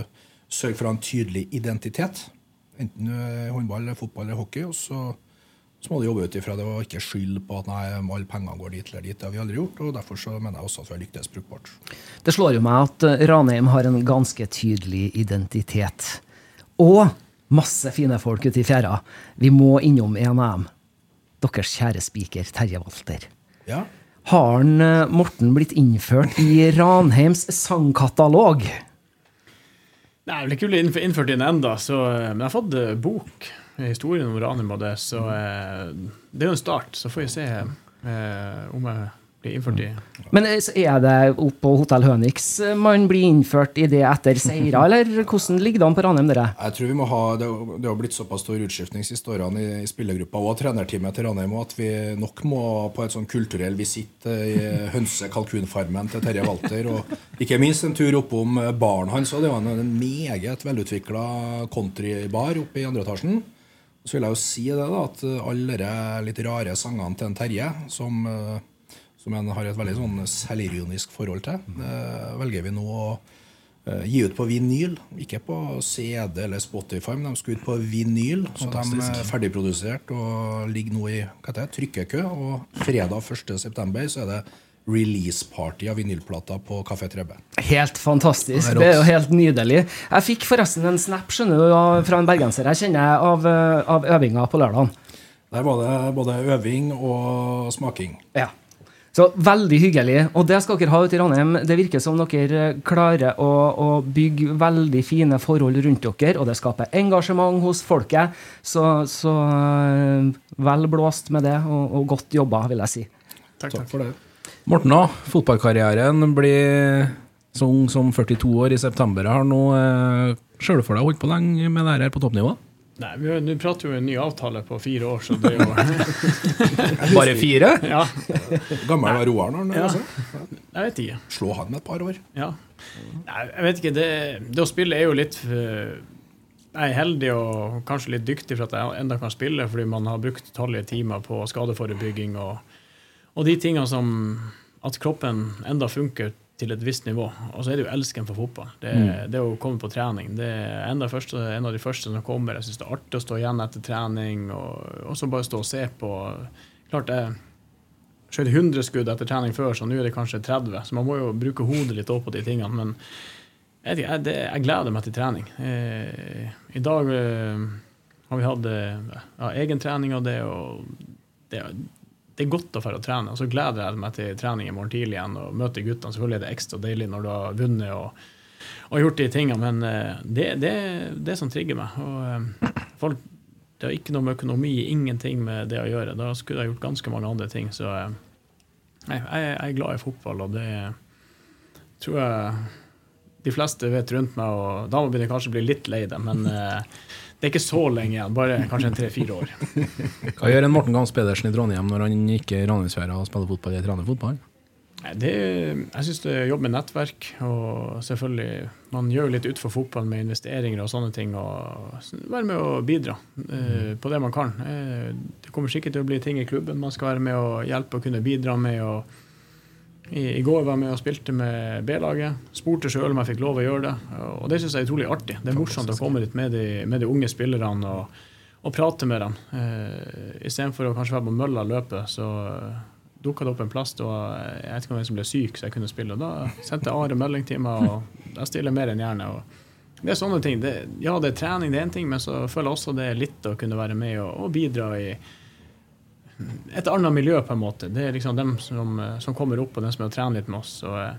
sørge for å ha en tydelig identitet. Enten du er håndball, fotball eller hockey. Og så, så må du jobbe ut ifra det og ikke skylde på at nei, alle pengene går dit eller dit. Det har vi aldri gjort, og derfor så mener jeg også at vi har lyktes brukbart. Det slår jo meg at eh, Ranheim har en ganske tydelig identitet. Og masse fine folk ute i fjæra. Vi må innom en av dem. Deres kjære spiker Terje Walter. Ja, Har han, eh, Morten blitt innført i Ranheims sangkatalog? Nei, jeg vil ikke bli innført i den enda, eh, men jeg har fått eh, bok, historien om Ranheim og det, så det er jo en start. Så får vi se eh, om jeg blir innført i Men er det opp på Hotell Hønix eh, man blir innført i det etter seire, eller hvordan ligger det an på Ranheim, dere? Jeg tror vi må ha, Det har- blitt såpass stor utskiftning siste årene i, i spillergruppa og trenerteamet til Ranheim at vi nok må på et sånn kulturell visitt eh, i hønse-kalkunfarmen til Terje Walter. Og ikke minst en tur oppom eh, baren hans. og Det var en, en meget velutvikla countrybar oppe i andre etasjen. Så vil jeg jo si det da, at alle de litt rare sangene til en Terje, som, som en har et veldig sånn selvironisk forhold til, det velger vi nå å eh, gi ut på vinyl. Ikke på CD eller Spotify, men de skal ut på vinyl. Så de er ferdigprodusert og ligger nå i det, trykkekø. Og fredag 1.9. så er det release-party av vinylplater på Kafé Trebbe. Helt fantastisk. Det er Det er jo helt nydelig. Jeg fikk forresten en snap skjønner du, fra en bergenser jeg kjenner av, eh, av øvinga på lørdagen. Der var det både øving og smaking. Ja. Så veldig hyggelig. Og det skal dere ha ute i Ranheim. Det virker som dere klarer å, å bygge veldig fine forhold rundt dere, og det skaper engasjement hos folket. Så, så eh, vel blåst med det, og, og godt jobba, vil jeg si. Takk, Takk for det. Morten, da. Fotballkarrieren blir så ung som 42 år i september. Har nå eh, for deg holdt på lenge med det her på toppnivå? Nei, Nå prater vi jo en ny avtale på fire år, så det er jo Bare fire? Ja, Gammel var roeren, han. Ja. Altså. jeg vet ikke. Slå han med et par år. Ja. Nei, jeg vet ikke. Det, det å spille er jo litt eh, Jeg er heldig og kanskje litt dyktig for at jeg enda kan spille, fordi man har brukt tallige timer på skadeforebygging og, og de tingene som At kroppen enda funker til et visst nivå. Og så er det jo elsken for fotball. Det, det å komme på trening. Det er enda første, en av de første som kommer. Jeg syns det er artig å stå igjen etter trening, og, også bare stå og se på. Klart jeg skjøt 100 skudd etter trening før, så nå er det kanskje 30. Så man må jo bruke hodet litt òg på de tingene. Men jeg, jeg, det, jeg gleder meg til trening. Eh, I dag eh, har vi hatt eh, ja, egen trening av det, og det, det er godt å dra og trene. Og så gleder jeg meg til trening i morgen tidlig igjen og møte guttene. Selvfølgelig er det ekstra deilig når du har vunnet og, og gjort de tingene, men eh, det er det, det som trigger meg. Og, eh, folk, det har ikke noe med økonomi, ingenting med det å gjøre. Da skulle jeg gjort ganske mange andre ting. Så eh, nei, jeg, jeg er glad i fotball, og det tror jeg de fleste vet rundt meg, og da må jeg kanskje bli litt lei det, men det er ikke så lenge igjen. Bare kanskje en tre-fire år. Hva gjør en Morten Gams Pedersen i Trondheim når han ikke er i Ranheimsfjæra og spiller fotball i trener fotball? Det, jeg syns det er jobb med nettverk, og selvfølgelig Man gjør jo litt utenfor fotball med investeringer og sånne ting, og være med å bidra eh, på det man kan. Eh, det kommer sikkert til å bli ting i klubben man skal være med å hjelpe og kunne bidra med. og i, I går var jeg med og spilte med B-laget. Spurte sjøl om jeg fikk lov å gjøre det. Og det syns jeg er utrolig artig. Det er morsomt å komme dit med de, med de unge spillerne og, og prate med dem. Eh, Istedenfor å kanskje være på mølla og løpe, så eh, dukka det opp en plass da jeg vet ikke jeg som ble syk, så jeg kunne spille. Og da sendte Are meldingtimer, og jeg stiller mer enn gjerne. Og det er sånne ting. Det, ja, det er trening, det er én ting, men så føler jeg også det er litt å kunne være med og, og bidra i et annet miljø, på en måte. Det er liksom dem som, eh, som kommer opp, og dem som er og trener litt med oss. Så eh,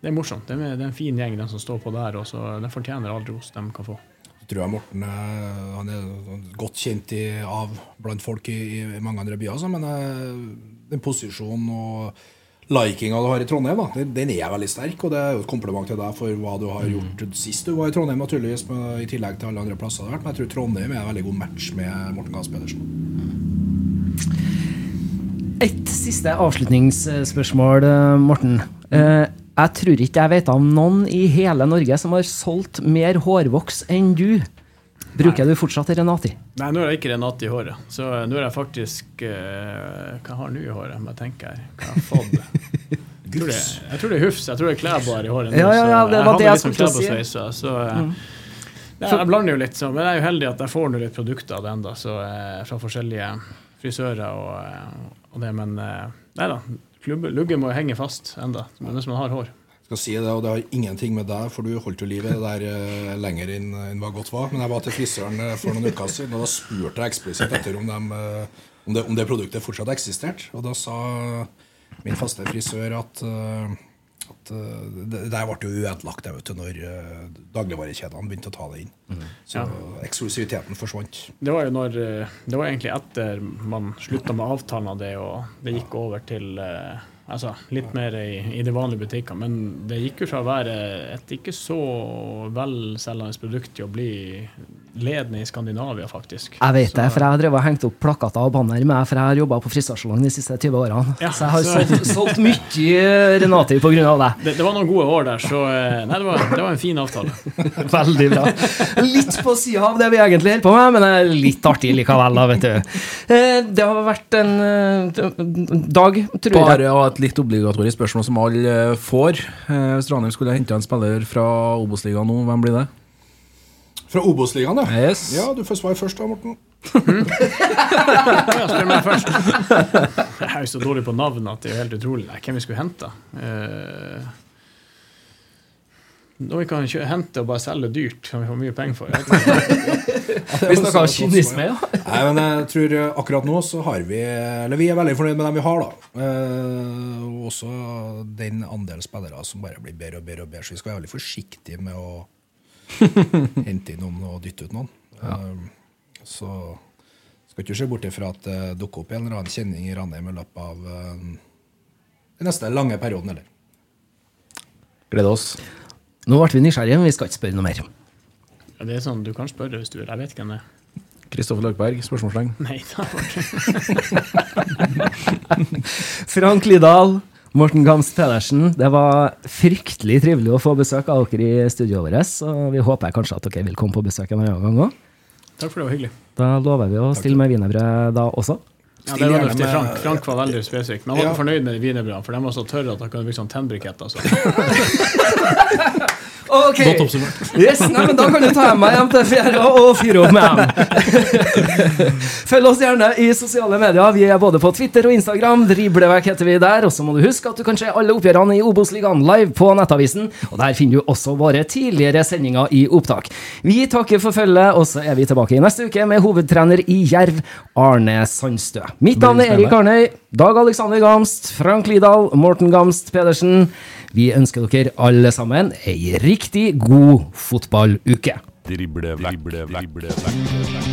det er morsomt. Det er, det er en fin gjeng, den som står på der, og så den fortjener all ros de kan få. Så tror jeg Morten er, han er sånn godt kjent i, av blant folk i, i mange andre byer, men eh, den posisjonen og likinga du har i Trondheim, da, den, er veldig sterk. Og det er jo et kompliment til deg for hva du har gjort sist du var i Trondheim, naturligvis, med, i tillegg til alle andre plasser du har vært. Men jeg tror Trondheim er en veldig god match med Morten Gahns Pedersen. Et siste avslutningsspørsmål, eh, Morten. Eh, Jeg tror ikke jeg vet om noen i hele Norge som har solgt mer hårvoks enn du. Bruker du fortsatt Renati? Nei, nå har jeg ikke Renati i håret. Så eh, nå er jeg faktisk uh, Hva har jeg nå i håret? Må jeg tenke her. Hva har jeg fått? Jeg tror, det, jeg tror det er Hufs. Jeg tror det er Klæbar i håret nå. Ja, ja, ja, det var det jeg hadde skulle å si. Mm. Så, mm. ja, jeg blander jo litt, så, men jeg er jo heldig at jeg får noe litt produkter av det ennå, fra forskjellige frisører og, eh, og det. Men eh, nei da, Luggen må jo henge fast enda, mens man har hår. skal si det, og det har ingenting med deg, for du holdt jo livet der uh, lenger enn enn hva godt var. Men jeg var til frisøren for noen uker siden, og da spurte jeg eksplisitt etter om, de, om, det, om det produktet fortsatt eksisterte. Og da sa min faste frisør at, eh, at uh, det det der ble jo ødelagt vet du, når uh, dagligvarekjedene begynte å ta det inn. Så eksklusiviteten forsvant. Det var jo når eh, Det var egentlig etter man slutta med avtalen av det, og det gikk over til uh, altså, litt mer i, i de vanlige butikkene. Men det gikk jo fra å være et ikke så velselgende produkt til å bli ledende i Skandinavia, faktisk. Jeg vet det, for jeg har drevet og hengt opp plakater og banner med, for jeg har jobba på frisørsalong de siste 20 årene. Ja, så jeg har så- solgt, solgt mye Renati på grunn av det, det var noen gode år der, så eh, Nei, det var, det var en fin avtale. Veldig bra. Litt på sida av det vi egentlig holder på med, men det er litt artig likevel, da, vet du. Eh, Det har vært en eh, dag, tror jeg. Bare ha et litt obligatorisk spørsmål som alle får. Hvis Ranheim skulle hente en spiller fra Obos-ligaen nå, hvem blir det? Fra Obos-ligaen, ja. Yes. Ja, du får svare først da, Morten. Ja, spør meg først. Jeg er jo så dårlig på navn at det er helt utrolig. Nei, hvem vi skulle hente? Når noe vi kan hente og bare selge dyrt, kan vi få mye penger for. Vi snakker om kynisme, ja. Nei, men jeg tror eh, akkurat nå så har vi Eller vi er veldig fornøyd med dem vi har, da. Eh, og også den andelen spillere som bare blir bedre og bedre og bedre. Så vi skal være veldig forsiktige med å hente inn noen og dytte ut noen. Eh, så skal ikke se bort ifra at det dukker opp en eller annen kjenning i Ranheim i løpet av uh, den neste lange perioden, eller. Gleder oss. Nå ble vi nysgjerrige, men vi skal ikke spørre noe mer. Ja, det er sånn, Du kan spørre hvis du vil. Jeg vet hvem det er. Kristoffer Løkberg, spørsmålstegn. Nei, da Frank Lidahl, Morten Gamst Pedersen, det var fryktelig trivelig å få besøk av dere i studioet vårt. Og vi håper kanskje at dere vil komme på besøk en annen gang òg. Takk for det, var hyggelig. Da lover vi å stille med wienerbrød da også. Ja, det var med- Frank, Frank var veldig spesifikk. Men han var Ja. fornøyd med wienerbrødene, for de var så tørre at han kunne bruke sånn tennbrikett. Så. Ok! Godt oppsummert. Yes, nei, men Da kan du ta meg hjem til fjæra og fyre opp med dem. Følg oss gjerne i sosiale medier. Vi er både på Twitter og Instagram. Driblevekk heter vi der. Og så må du huske at du kan se alle oppgjørene i Obos-ligaen live på Nettavisen. Og der finner du også våre tidligere sendinger i opptak. Vi takker for følget, og så er vi tilbake i neste uke med hovedtrener i Jerv, Arne Sandstø. Mitt navn er Erik Arnøy. Dag Alexander Gamst, Frank Lidahl, Morten Gamst Pedersen. Vi ønsker dere alle sammen ei riktig god fotballuke. Drible vekk. Drible vekk.